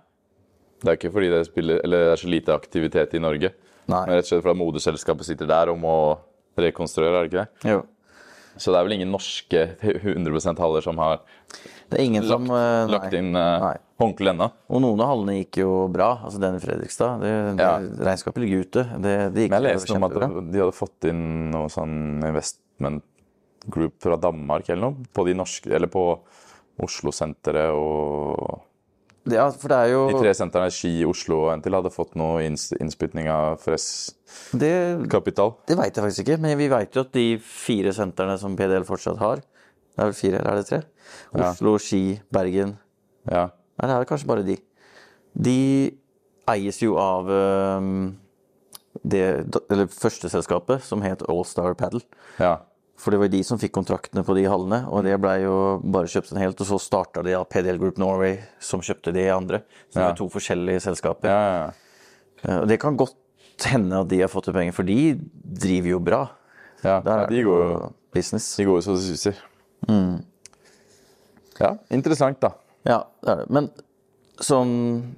Det er ikke fordi det, spiller, eller det er så lite aktivitet i Norge, Nei. men rett og slett fordi moderselskapet sitter der og må rekonstruere, er det ikke det? Jo. Så det er vel ingen norske 100% haller som har Det ingen som lagt, eh, lagt inn uh, håndkle ennå. Og noen av hallene gikk jo bra. Altså den i Fredrikstad. Det, det, Ja. Regnskapet ligger ute. Det, det gikk Men jeg leste om at de hadde fått inn noe sånn investment group fra Danmark eller noe, på de norske, eller på Oslo-senteret og Ja, for det er jo De tre sentrene, Ski, Oslo og en til, hadde fått noe innspytning av Fress-kapital. Det, det veit jeg faktisk ikke, men vi veit jo at de fire sentrene som PDL fortsatt har Det er vel fire, eller er det tre? Ja. Oslo, Ski, Bergen Ja. Nei, det er kanskje bare de. De eies jo av um, det eller første selskapet, som het Allstar Paddle. ja. For det var de som fikk kontraktene på de hallene, og det blei jo bare kjøpt en helt. Og så starta de PDL Group Norway, som kjøpte de andre. Så det Ja. er to forskjellige selskaper. ja, ja, ja. Eh, Og det kan godt hende at de har fått det penger, for de driver jo bra. ja. De går jo jo business. de går jo så det suser. Ja, interessant, da. Ja, det er det. Men sånn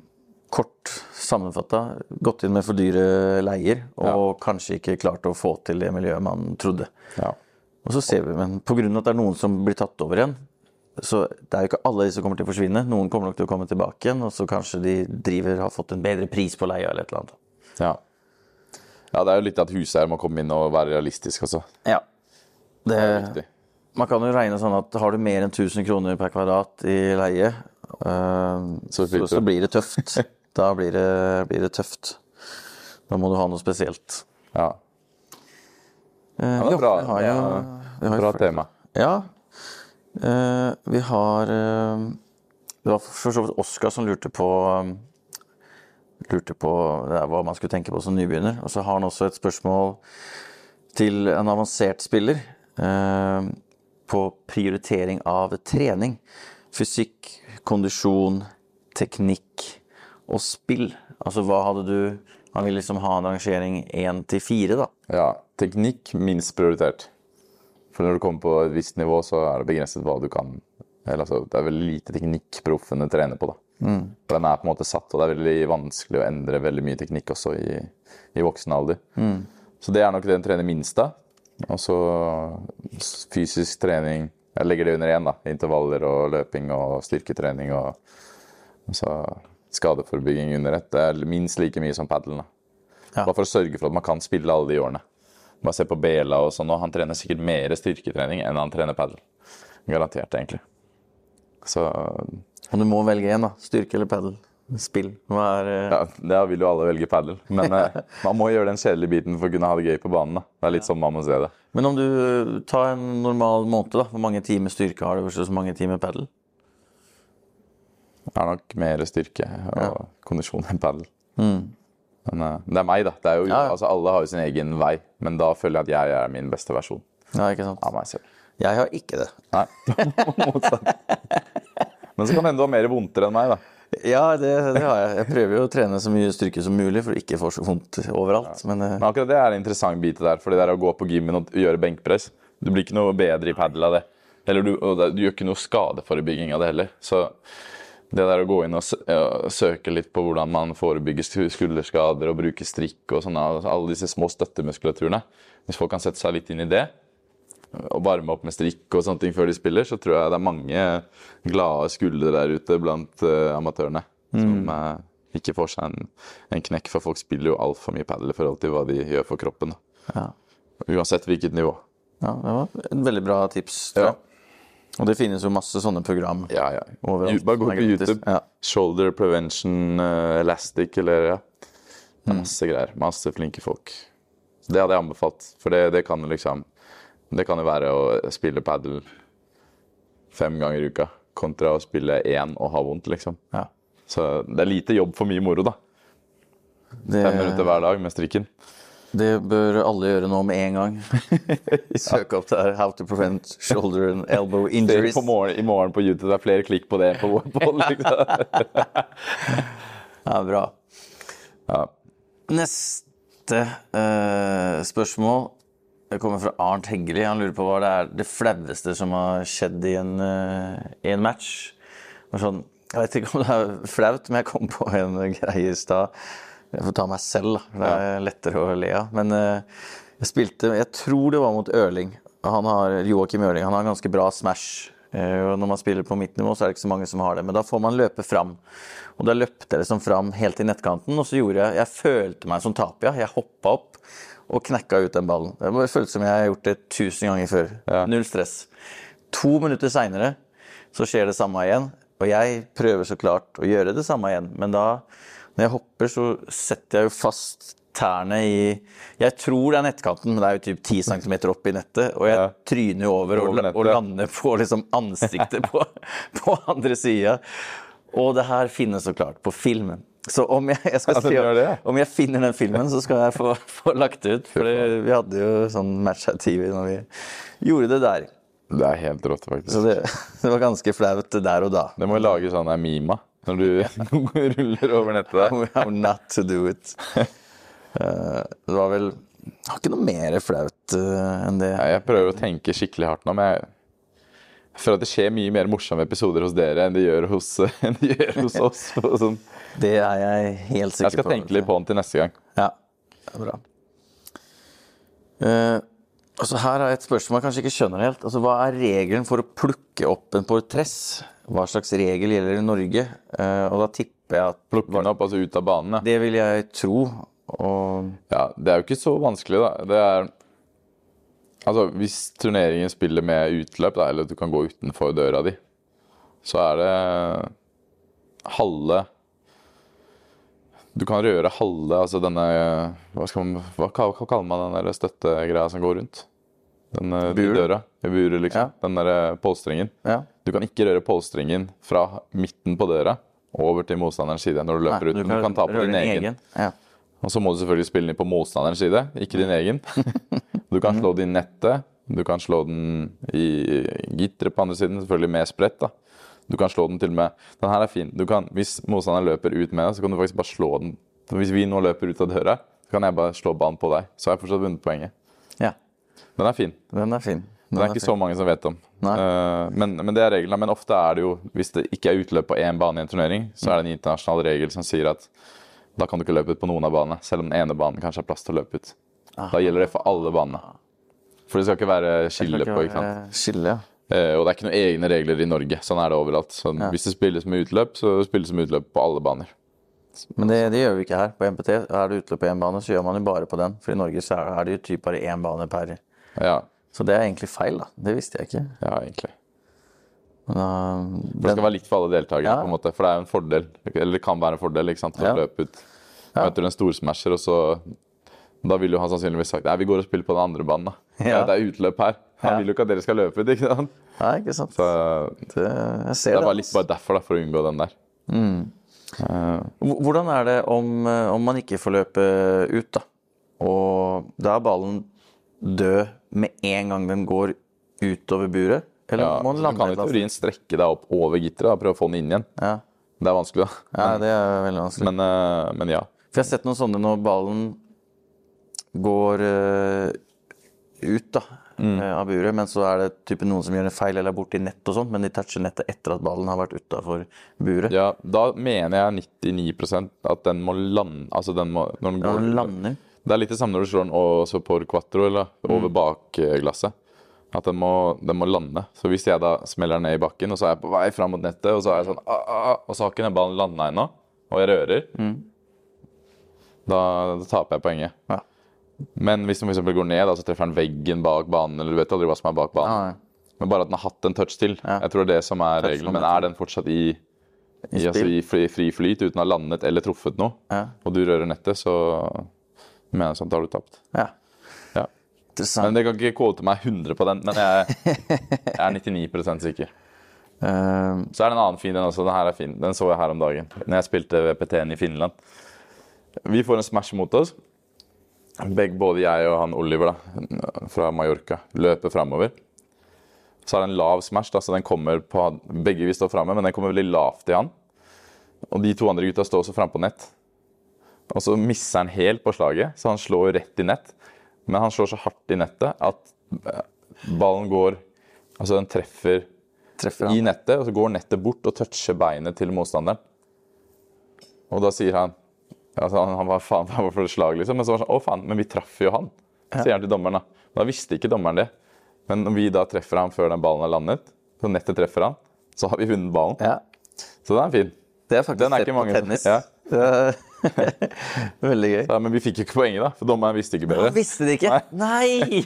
kort sammenfatta, gått inn med for dyre leier, og kanskje ikke klart å få til det miljøet man trodde. Ja. Og så ser vi, men pga. at det er noen som blir tatt over igjen, så det er jo ikke alle de som kommer til å forsvinne. Noen kommer nok til å komme tilbake igjen, og så kanskje de driver har fått en bedre pris på leia eller et eller annet. ja. Ja, det er jo litt at huseier må komme inn og være realistisk også. Ja. Det, Riktig. man kan jo regne sånn at har du mer enn 1000 kroner per kvadrat i leie, uh, så, Så så, blir det tøft. Da blir det, blir det tøft. Da må du ha noe spesielt. Ja. Eh, Ja, det er bra, har det er bra tema. Ja. Eh, vi har eh, Det var for så vidt Oskar som lurte på Lurte på hva man skulle tenke på som nybegynner. Og så har han også et spørsmål til en avansert spiller. eh, på prioritering av trening. Fysikk, kondisjon, teknikk og spill. Altså hva hadde du Han vil liksom ha en rangering én til fire, da. Ja, teknikk minst prioritert. For når du kommer på et visst nivå, så er det begrenset hva du kan Eller altså, det er veldig lite teknikk proffene trener på, da. For den er på en måte satt, og det er veldig vanskelig å endre veldig mye teknikk også i, i voksen alder. Så det er nok det en trener minst av. Og så fysisk trening Jeg legger det under én, da. Intervaller og løping og styrketrening og så skadeforebygging under ett. Det er minst like mye som padelen. Ja. Bare for å sørge for at man kan spille alle de årene. Bare se på Bela og sånn, og han trener sikkert mer styrketrening enn han trener padel. Garantert, egentlig. Så Og du må velge én, da. Styrke eller padel. Spill. Hva er uh... ja, da vil jo alle velge padel. Men uh, man må gjøre den kjedelige biten for å kunne ha det gøy på banen. da. Det er litt sånn man må se det. Men om du eh, tar en normal måned, da. Hvor mange timer styrke har du versus mange timer padel? Det er nok mer styrke og kondisjon enn padel. Men uh, det er meg, da. Det er jo, Ja, ja. Altså, alle har jo sin egen vei, men da føler jeg at jeg er min beste versjon Ja, ikke sant? av meg selv. Jeg har ikke det. Nei. Motsatt. Men så kan det hende du har mer vondter enn meg, da. Ja, det, det har jeg. Jeg prøver jo å trene så mye styrke som mulig for å ikke få så vondt overalt. Men uh... Men akkurat det er en interessant bit der, for det der å gå på gymmen og gjøre benkpress Du blir ikke noe bedre i padel av det. Eller du, du gjør ikke noe skadeforebygging av det heller. Så det der å gå inn og søke litt på hvordan man forebygger skulderskader og bruke strikk og sånne, altså alle disse små støttemuskulaturene Hvis folk kan sette seg litt inn i det, og varme opp med strikk og sånne ting før de spiller, så tror jeg det er mange glade skuldre der ute blant uh, amatørene som uh, ikke får seg en, en knekk, for folk spiller jo altfor mye padel i forhold til hva de gjør for kroppen. ja. Uansett hvilket nivå. ja, det var et veldig bra tips. tror Ja. Og det finnes jo masse sånne program. Ja, ja. Overalt. Bare gå på. YouTube. Ja. Shoulder prevention uh, elastic, eller ja. Det er masse greier. Masse flinke folk. Så det hadde jeg anbefalt. For det, det kan liksom Det kan jo være å spille padel fem ganger i uka kontra å spille én og ha vondt, liksom. Ja. Så det er lite jobb for mye moro, da. Det, Fem minutter hver dag med strikken. Det bør alle gjøre nå med en gang. Søk opp der 'How to prevent shoulder and elbow injuries'. på morgen, I morgen på YouTube det er flere klikk på det. på, på liksom. Ja, bra. ja. Neste uh, spørsmål det kommer fra Arnt Heggeli. Han lurer på hva det er det flaueste som har skjedd i en, uh, i en match. Sånn, jeg vet ikke om det er flaut, men jeg kom på en greie i stad. Jeg får ta meg selv, da. Det er lettere å le av. Men eh, jeg spilte Jeg tror det var mot Ørling. Han har, Joakim Ørling han har en ganske bra smash. Eh, Og når man spiller på mitt nivå, så er det ikke så mange som har det. Men da får man løpe fram. Og da løpte jeg liksom fram helt til nettkanten, og så gjorde jeg Jeg følte meg som Tapia. Jeg hoppa opp og knekka ut den ballen. Det føltes som jeg har gjort det tusen ganger før. Ja. Null stress. To minutter seinere så skjer det samme igjen. Og jeg prøver så klart å gjøre det samme igjen, men da når jeg hopper, så setter jeg jo fast tærne i Jeg tror det er nettkanten, men det er jo typ 10 cm opp i nettet. Og jeg Ja. tryner jo over Over og, og lander på liksom ansiktet på, på andre sida. Og det her finnes så klart på filmen. Så om jeg, jeg skal se, det, om jeg finner den filmen, så skal jeg få, få lagt det ut. For vi hadde jo sånn match her TV når vi gjorde det der. Det er helt rått, faktisk. Så det, det var ganske flaut der og da. Det må jo lage sånn der mima når du ruller over nettet der. How not to do it. Eh, det var vel Jeg har ikke noe mer flaut eh, enn det. Jeg prøver å tenke skikkelig hardt nå, men jeg jeg føler at det skjer mye mer morsomme episoder hos dere enn det gjør hos, det gjør hos oss. Sånn. Det er jeg helt sikker på. Jeg skal på. tenke litt på den til neste gang. Ja, det er bra. Uh, altså her er et spørsmål jeg kanskje ikke skjønner helt. Altså, hva er regelen for å plukke opp en portress? Hva slags regel gjelder i Norge? Eh, og da tipper jeg at Plukke den opp, altså ut av banen. Ja. Det vil jeg tro. Og ja, Det er jo ikke så vanskelig, da. Det er Altså, hvis turneringen spiller med utløp, da, eller at du kan gå utenfor døra di, så er det halve Du kan røre halve altså denne Hva, man, hva, kaller man den støttegreia som går rundt? Den eh, Bur? døra. I buret, liksom. Ja. Den der polstringen. ja. Du kan ikke røre polstringen fra midten på døra over til motstanderens side når du løper Nei, ut. Men du kan ta på din egen. Ja. Og så må du selvfølgelig spille den på motstanderens side, ikke din egen. Du kan slå den i nettet, du kan slå den i gitteret på andre siden, selvfølgelig med sprett. da. Du kan slå den til og med Den her er fin. Du kan, hvis motstanderen løper ut med deg, så kan du faktisk bare slå den. Hvis vi nå løper ut av døra, så kan jeg bare slå ballen på deg. Så har jeg fortsatt vunnet poenget. Ja. Den er fin. Den er fin. Det Den er er ikke så mange som vet om. Eh, men, men det er reglene. Men ofte er det jo, hvis det ikke er utløp på én bane i en turnering, så er det en internasjonal regel som sier at da kan du ikke løpe ut på noen av banene, selv om den ene banen kanskje har plass til å løpe ut. Da gjelder det for alle banene. For det skal ikke være skille på. ikke sant? Skille, ja. Uh, og det er ikke noen egne regler i Norge. Sånn er det overalt. Så Hvis det spilles med utløp, så spilles det med utløp på alle baner. Men det, det gjør vi ikke her på MPT. Er det utløp på én bane, så gjør man jo bare på den. For i Norge så er det jo typ bare én bane per. Ja, Så det er egentlig feil, da. Det visste jeg ikke. ja egentlig. Men, da- Det skal være likt for alle deltakere, Ja. på en måte. For det er jo en fordel. Eller det kan være en fordel ikke sant, å Ja. løpe ut. Møter du en storsmasher, og så Da ville jo han sannsynligvis sagt Nei, vi går og spiller på den andre banen, da. Ja. Det er utløp her. Han Ja. vil jo ikke at dere skal løpe ut, ikke sant. nei, ikke sant. Så Det, jeg ser det det. er bare litt bare derfor, da, for å unngå den der. Mm. H- Hvordan er det om, eh, om man ikke får løpe ut, da? Og da er ballen død med en gang den går utover buret? Eller ja, må den du lande kan i teorien strekke deg opp over gitteret og prøve å få den inn igjen. Ja. Det er vanskelig, da. ja, det er veldig vanskelig. Men, eh, men ja. For jeg har sett noen sånne når ballen går eh, ut da, Mm. eh, av buret, men så er det type noen som gjør en feil eller er borti nett og sånt, men de toucher nettet etter at ballen har vært utafor buret. ja. Da mener jeg 99% at den må lande Altså den må Når den går, går den lander. Det er litt det samme når du slår den også por quattro, eller over bakglasset. At den må, den må lande. Så hvis jeg da smeller den ned i bakken, og så er jeg på vei fram mot nettet, og så er jeg sånn ah, ah, ah, Og så har ikke den ballen landa ennå, og jeg rører, da, da taper jeg poenget. Ja. Men hvis den for går ned, da, så treffer den veggen bak banen, eller du vet aldri hva som er bak banen. Ja, Men bare at den har hatt en touch til. Ja. Jeg tror det er det som er regelen. Men er den fortsatt i, i, altså, i fri, fri flyt uten å ha landet eller truffet noe, ja. og du rører nettet, så jeg sånn, da har du tapt. ja. Ja. Men det kan ikke kvote meg 100 på den, men jeg, jeg er 99 sikker. Um, Så er det en annen fin den også. Den her er fin. Den så jeg her om dagen. Når jeg spilte VPT-en i Finland. Vi får en smash mot oss. Begge, både jeg og han Oliver da, fra Mallorca løper framover. Så er det en lav smash, da, så den kommer på Begge vi står framme, men den kommer veldig lavt i han. Og de to andre gutta står også framme på nett. Og så misser han helt på slaget, så han slår rett i nett. Men han slår så hardt i nettet at eh, ballen går Altså den treffer treffer i nettet, og så går nettet bort og toucher beinet til motstanderen. Og da sier han altså han, han var faen hva for et slag, liksom. Men så var det sånn Å, faen, men vi traff jo han, sier han til dommeren. Da Da visste ikke dommeren det. Men når vi da treffer han før den ballen har landet, så nettet treffer han, så har vi vunnet ballen. Ja. Så den er fin. Det er faktisk Den er ikke på mange tennis. ja. Det Veldig gøy. Ja, men vi fikk jo ikke poenget, da, for dommeren visste ikke bedre. Visste de ikke? Nei!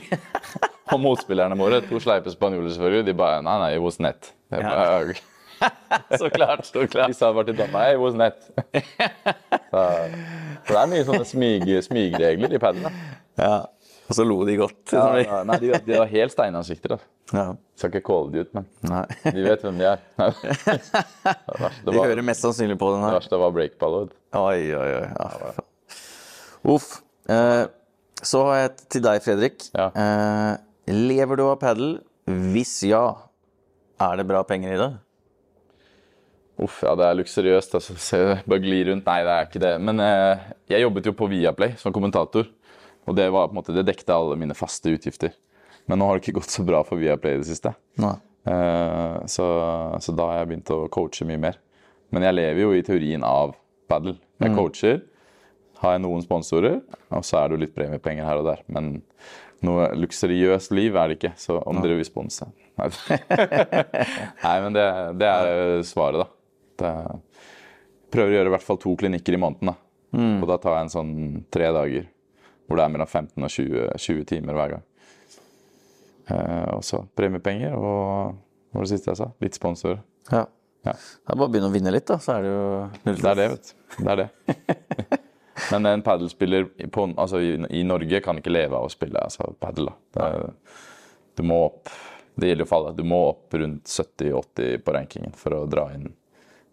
Og motspillerne våre, to sleipe spanjoler selvfølgelig, de bare Nei, nei, it was net. Bare, Så klart. Så De sa bare til dommeren it was net. Så, så det er mye sånne smyg, smygregler i paden. Ja. Og så lo de godt. Ja, ja, nei, de, de har helt steinansikter. Ja. Skal ikke calle de ut, men Nei. de vet hvem de er. Det verste De var, hører mest sannsynlig på den det her. verste var breakballet. Oi, oi, oi. Ja. Uff. Eh, så har jeg til deg, Fredrik. Eh, lever du av padel? Hvis ja, er det bra penger i det? Uff, ja, det er luksuriøst. altså. Se, Bare gli rundt. Nei, det er ikke det. Men eh, jeg jobbet jo på Viaplay som kommentator. Og det, var, på en måte, det dekte alle mine faste utgifter. Men nå har det ikke gått så bra for Viaplay i det siste. Nei. Eh, så, så da har jeg begynt å coache mye mer. Men jeg lever jo i teorien av padel. Jeg coacher, har jeg noen sponsorer, og så er det jo litt premiepenger her og der. Men noe luksuriøst liv er det ikke, så om dere vil sponse Nei, Nei men det, det er svaret, da. Det, prøver å gjøre i hvert fall to klinikker i måneden. da. Og da tar jeg en sånn tre dager hvor det er mellom 15 og 20, 20 timer hver gang. Eh, og så premiepenger og hva var det siste jeg sa? Litt sponsorer. Ja. Ja. Det er bare å begynne å vinne litt, da, så er det jo null Det er det, vet du. Det er det. Men en padelspiller på, altså, i, i Norge kan ikke leve av å spille altså, padel. du må opp Det gjelder jo for alle. Du må opp rundt 70-80 på rankingen for å dra inn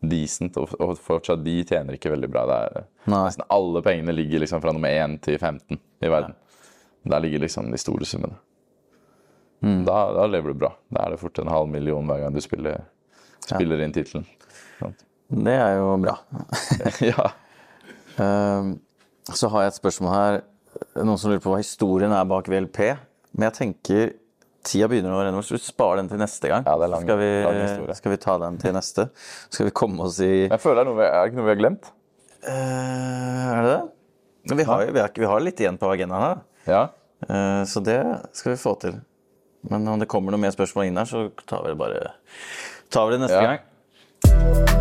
decent. Og, fortsatt, de tjener ikke veldig bra. Nesten alle pengene ligger liksom fra nummer 1 til 15 i verden. Der ligger liksom de store summene. Da, da lever du bra. Da er det fort en halv million hver gang du spiller, spiller inn tittelen. Det er jo bra. ja. Ehm, Så har jeg et spørsmål her. Noen som lurer på hva historien er bak VLP. Men jeg tenker tida begynner å renne så vi sparer den til neste gang. Ja, det lang- skal, vi, skal vi ta den til neste? Skal vi komme oss i Jeg føler det er, er det ikke noe vi har glemt? Uh, Er det det? Vi har, vi, har, vi har litt igjen på agendaen her. Ja. Uh, Så det skal vi få til. Men om det kommer noe mer spørsmål inn her, så tar vi det bare tar vi det neste Ja. gang.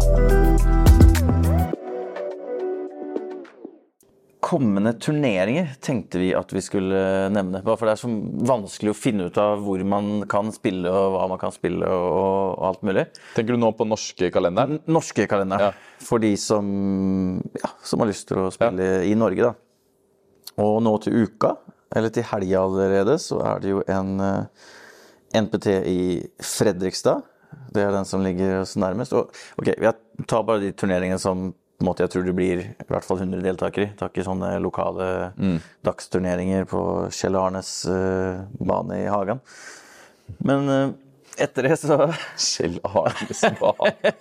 Kommende turneringer tenkte vi at vi skulle nevne. Bare for det er så vanskelig å finne ut av hvor man kan spille, og hva man kan spille, og, og alt mulig. Tenker du nå på norske kalenderen? Norske kalender. Ja. For de som, ja, som har lyst til å spille i Norge, da. Og nå til uka, eller til helga allerede, så er det jo en uh, NPT i Fredrikstad. Det er den som ligger oss nærmest. Og ok, jeg tar bare de turneringene som på en måte jeg tror det blir i hvert fall 100 deltakere i. Tar ikke sånne lokale dagsturneringer på Kjell Arnes uh, bane i Hagan. Men uh, etter det så Kjell Arnes bane.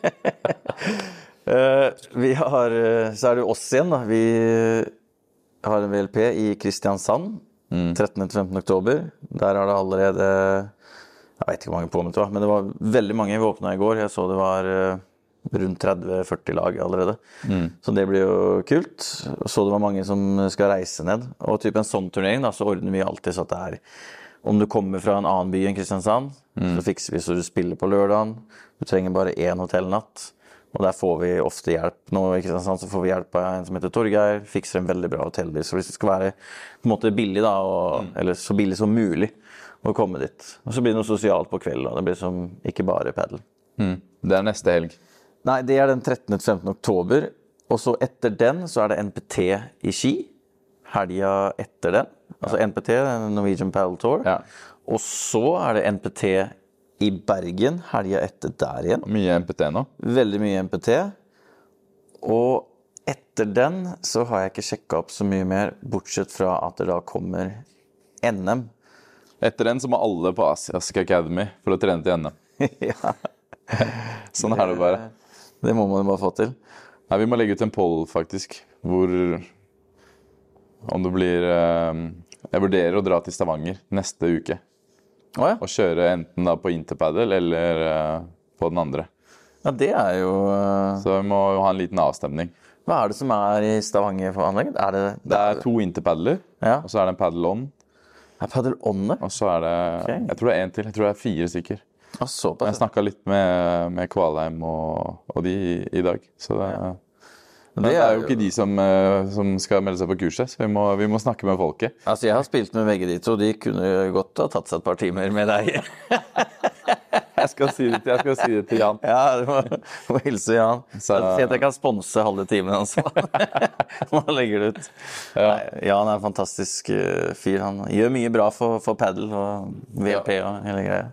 uh, vi har, så er det jo oss igjen, da. Vi har en VLP i Kristiansand 13.-15. oktober. Der har det allerede Jeg vet ikke hvor mange påmeldte men det var veldig mange. Vi åpna i går. Jeg så det var rundt 30-40 lag allerede. Så det blir jo kult. Så det var mange som skal reise ned. Og typ en sånn turnering, da, så ordner vi alltid så at det er om du kommer fra en annen by enn Kristiansand, så fikser vi så du spiller på lørdagen. Du trenger bare én hotellnatt. Og der får vi ofte hjelp. Nå i Kristiansand så får vi hjelp av en som heter Torgeir. Fikser en veldig bra hotellbil. Så hvis det skal være på en måte billig, da, og, eller så billig som mulig å komme dit. Og så blir det noe sosialt på kvelden. Det blir som ikke bare padel. Det er neste helg. Nei, det er den 13. til 15. oktober. Og så etter den så er det NPT i Ski. Helga etter den. Altså NPT, Norwegian Paddle Tour. Ja. Og så er det NPT i Bergen helga etter der igjen. Mye NPT nå. Veldig mye NPT. Og etter den så har jeg ikke sjekka opp så mye mer, bortsett fra at det da kommer NM. Etter den så må alle på Asiask Academy for å trene til NM. ja, Sånn er det bare. Det må man jo bare få til. Nei, vi må legge ut en poll, faktisk, hvor Om det blir eh, Jeg vurderer å dra til Stavanger neste uke Å ja. og kjøre enten da på interpaddle eller eh, på den andre. ja. Det er jo eh, Så vi må jo ha en liten avstemning. Hva er det som er i Stavanger for anlegget? Er det, Det er to interpaddler, Ja. og så er det en paddle on. Er Paddle On det? Og så er det Jeg tror det er én til. Jeg tror det er fire stykker. Ah, såpass. Jeg snakka litt med, med Kvalheim og, og de i, i dag. Så det, Men det er jo ikke de som, eh, som skal melde seg på kurset, så vi må, vi må snakke med folket. Altså, Jeg har spilt med begge de to. De kunne godt ha tatt seg et par timer med deg. Jeg skal si det til, jeg skal si det til Jan. Ja, du må, må hilse Jan. Så- Si at jeg kan sponse halve timen hans. Man legger det ut. Nei, Jan er en fantastisk eh, fyr. Han gjør mye bra for, for padel og VLP og hele greia.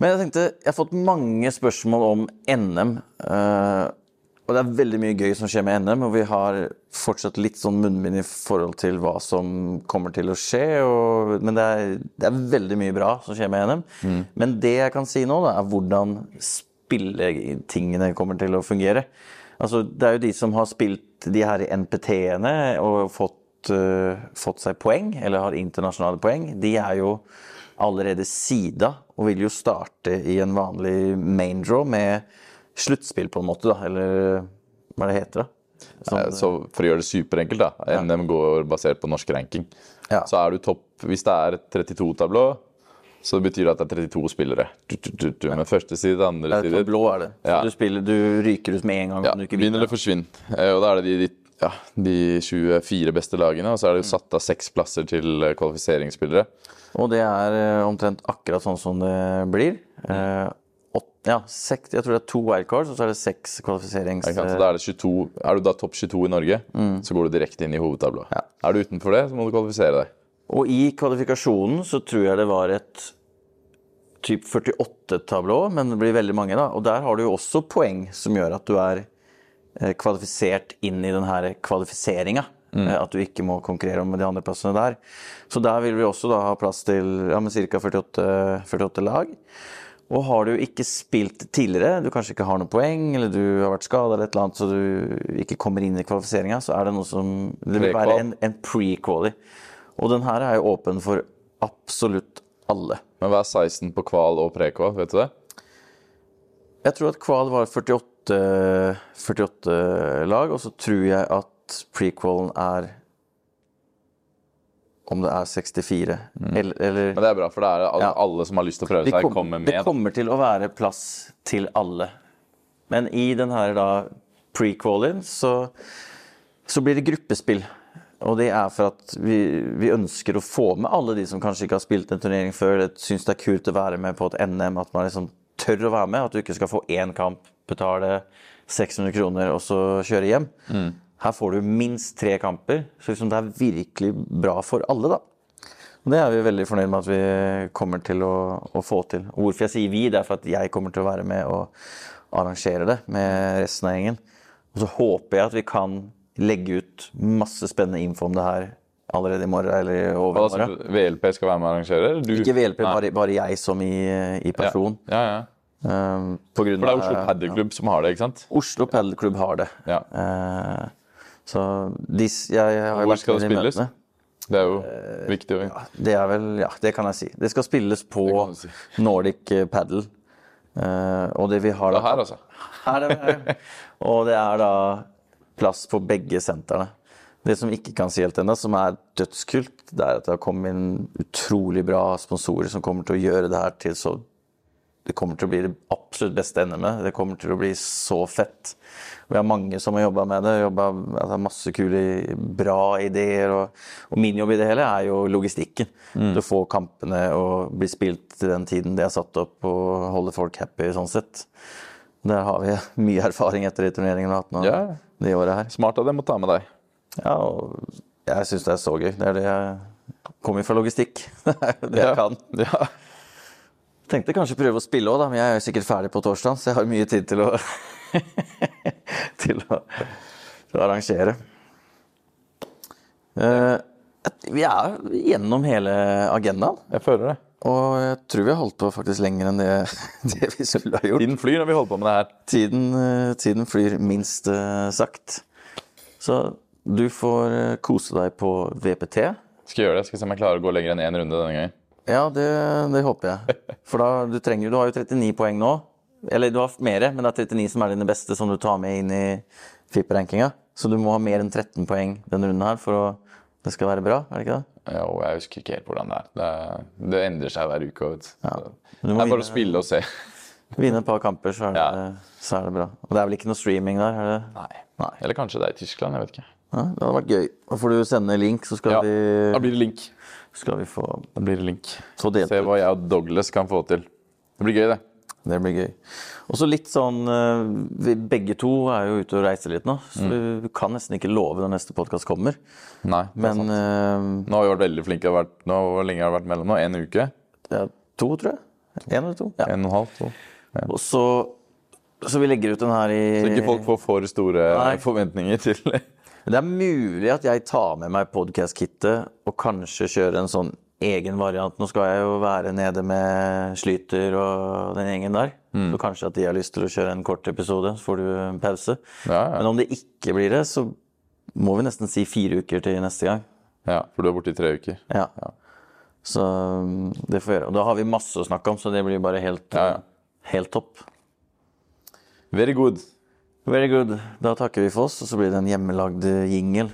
Men jeg tenkte, jeg har fått mange spørsmål om NM. eh, og det er veldig mye gøy som skjer med NM, og vi har fortsatt litt sånn munnbind i forhold til hva som kommer til å skje. Og, men det er, det er veldig mye bra som skjer med NM. Men det jeg kan si nå, da, er hvordan spilletingene kommer til å fungere. Altså, det er jo de som har spilt de her NPT-ene og fått, uh, fått seg poeng, eller har internasjonale poeng, de er jo allerede sida og vil jo starte i en vanlig main draw med sluttspill, på en måte, da. Eller hva det heter, da. Eh, Så for å gjøre det superenkelt, da. NM går basert på norsk ranking. Ja. Så er du topp Hvis det er 32-tablå, så betyr det at det er 32 spillere. Du, du, du. Men første side, andre Det side blå er det. Så Ja. du, spiller, du ryker ut med en gang ja, du ikke Vinn vinner. eller forsvinn. Eh, Og da er det de, de, ja, de 24 beste lagene, og så er det jo satt av seks plasser til eh, kvalifiseringsspillere. Og det er eh, omtrent akkurat sånn som det blir. Eh, åt- ja, seks, jeg tror det er to wildcards, og så er det seks kvalifiserings... Så da er, det 22, er du da topp 22 i Norge, så går du direkte inn i hovedtablået. Er du utenfor det, så må du kvalifisere deg. Og i kvalifikasjonen så tror jeg det var et typ 48-tablå, men det blir veldig mange, da. Og der har du jo også poeng som gjør at du er eh, kvalifisert inn i den her kvalifiseringa. Eh, At du ikke må konkurrere om de andre plassene der. Så der vil vi også da ha plass til ja, ca. 48, 48 lag. Og har du ikke spilt tidligere, du kanskje ikke har noen poeng, eller du har vært skada eller et eller annet, så du ikke kommer inn i kvalifiseringa, så er det noe som Det vil være en, en pre-quali. Og den her er jo åpen for absolutt alle. Men hva er 16 på kval og pre-kval? Vet du det? Jeg tror at Kval var 48, 48 lag, og så tror jeg at prequalen er om det er 64, eller, eller Men det er bra, for det er alle, Ja. alle som har lyst til å prøve seg, kom- kommer med. Det kommer til å være plass til alle. Men i den her da pre-qualien så, så blir det gruppespill. Og det er for at vi, vi ønsker å få med alle de som kanskje ikke har spilt en turnering før, Det syns det er kult å være med på et NM, at man liksom tør å være med. At du ikke skal få én kamp, betale 600 kroner og så kjøre hjem. Her får du minst tre kamper, så liksom det er virkelig bra for alle, da. Og Det er vi veldig fornøyd med at vi kommer til å, å få til. Og hvorfor jeg sier vi, det er for at jeg kommer til å være med og arrangere det med resten av gjengen. Og så håper jeg at vi kan legge ut masse spennende info om det her allerede i morgen eller i Hva overmorgen. så VLP skal være med og arrangere? du? Ikke VLP, bare, bare jeg som i, i person. Ja, ja. ja. Um, på grunn For det er Oslo Paddelklubb som har det, ikke sant? Oslo Padelklubb har det. Ja. Eh, så de, jeg, jeg har Hvor skal det spilles? møtene. Det er jo viktig. å- Det er vel Ja, det kan jeg si. Det skal spilles på si. Nordic eh, Paddle. Uh, og det vi har Det er her, altså. Her er det her. Og det er da plass på begge sentrene. Det som ikke kan si helt ennå, som er dødskult, det er at det har kommet inn utrolig bra sponsorer som kommer til å gjøre det her til så Det kommer til å bli det absolutt beste NM-et. Det kommer til å bli så fett. Vi har mange som har jobba med det. Jobbet, altså masse kule, bra ideer. Og, og min jobb i det hele er jo logistikken. Det å få kampene og bli spilt til den tiden det er satt opp, og holde folk happy sånn sett. Der har vi mye erfaring etter de turneringene vi har hatt nå Ja. det året her. Smart av dem å ta med deg. Ja, og jeg syns det er så gøy. Det er det jeg kommer fra logistikk. Det er det jeg kan. Ja. Tenkte kanskje prøve å spille òg, da, men jeg er jo sikkert ferdig på torsdag, så jeg har mye tid til å til å, til å arrangere. Uh, vi er gjennom hele agendaen, Jeg føler det. og jeg tror vi har holdt på faktisk lenger enn det, det vi skulle ha gjort. Tiden flyr når vi holder på med det her. Tiden, eh, tiden flyr minst uh, sagt. Så du får kose deg på VPT. Skal gjøre det. Skal se om jeg klarer å gå lenger enn én runde denne gangen. Ja, det, det håper jeg. For da, du trenger Du har jo 39 poeng nå. Eller du har mer, men det er 39 som er dine beste, som du tar med inn i FIP-rankinga. Så du må ha mer enn 13 poeng denne runden her for å det skal være bra, er det ikke det? Jo, jeg husker ikke helt hvordan det er. Det, det endrer seg hver uke. Vet. Du Det er bare å spille og se. Vinne et par kamper, så er, det, Ja. så er det bra. Og det er vel ikke noe streaming der? er det? Nei. Nei. Eller kanskje det er i Tyskland. Jeg vet ikke. Ja, det hadde vært gøy. Da får du sende link, så skal, Ja, Da blir det link. skal vi få, Da blir det link. Se hva jeg og Douglas kan få til. Det blir gøy, det. Det blir gøy. Og så litt sånn eh, Vi begge to er jo ute og reiser litt nå, så mm. vi kan nesten ikke love når neste podkast kommer. Nei, det er Men sant. eh, Nå har vi vært veldig flinke. Vært- Nå, Hvor lenge har det vært mellom nå? En uke? er to, tror jeg. En eller to. Ja. En og en halv? To. Og så, så vi legger ut den her i Så ikke folk får for store Nei. forventninger til Det er mulig at jeg tar med meg podcast-kittet og kanskje kjører en sånn egen variant. Nå skal jeg jo være nede med Slyter og den gjengen der. Mm. Så kanskje at de har lyst til å kjøre en kort episode, så får du en pause. Ja, ja. Men om det ikke blir det, så må vi nesten si fire uker til neste gang. Ja, for du er borte i tre uker. Ja. Så um, det får vi gjøre. Og da har vi masse å snakke om, så det blir bare helt, Ja, ja. helt topp. Very good. Very good. Da takker vi for oss, og så blir det en hjemmelagd jingle.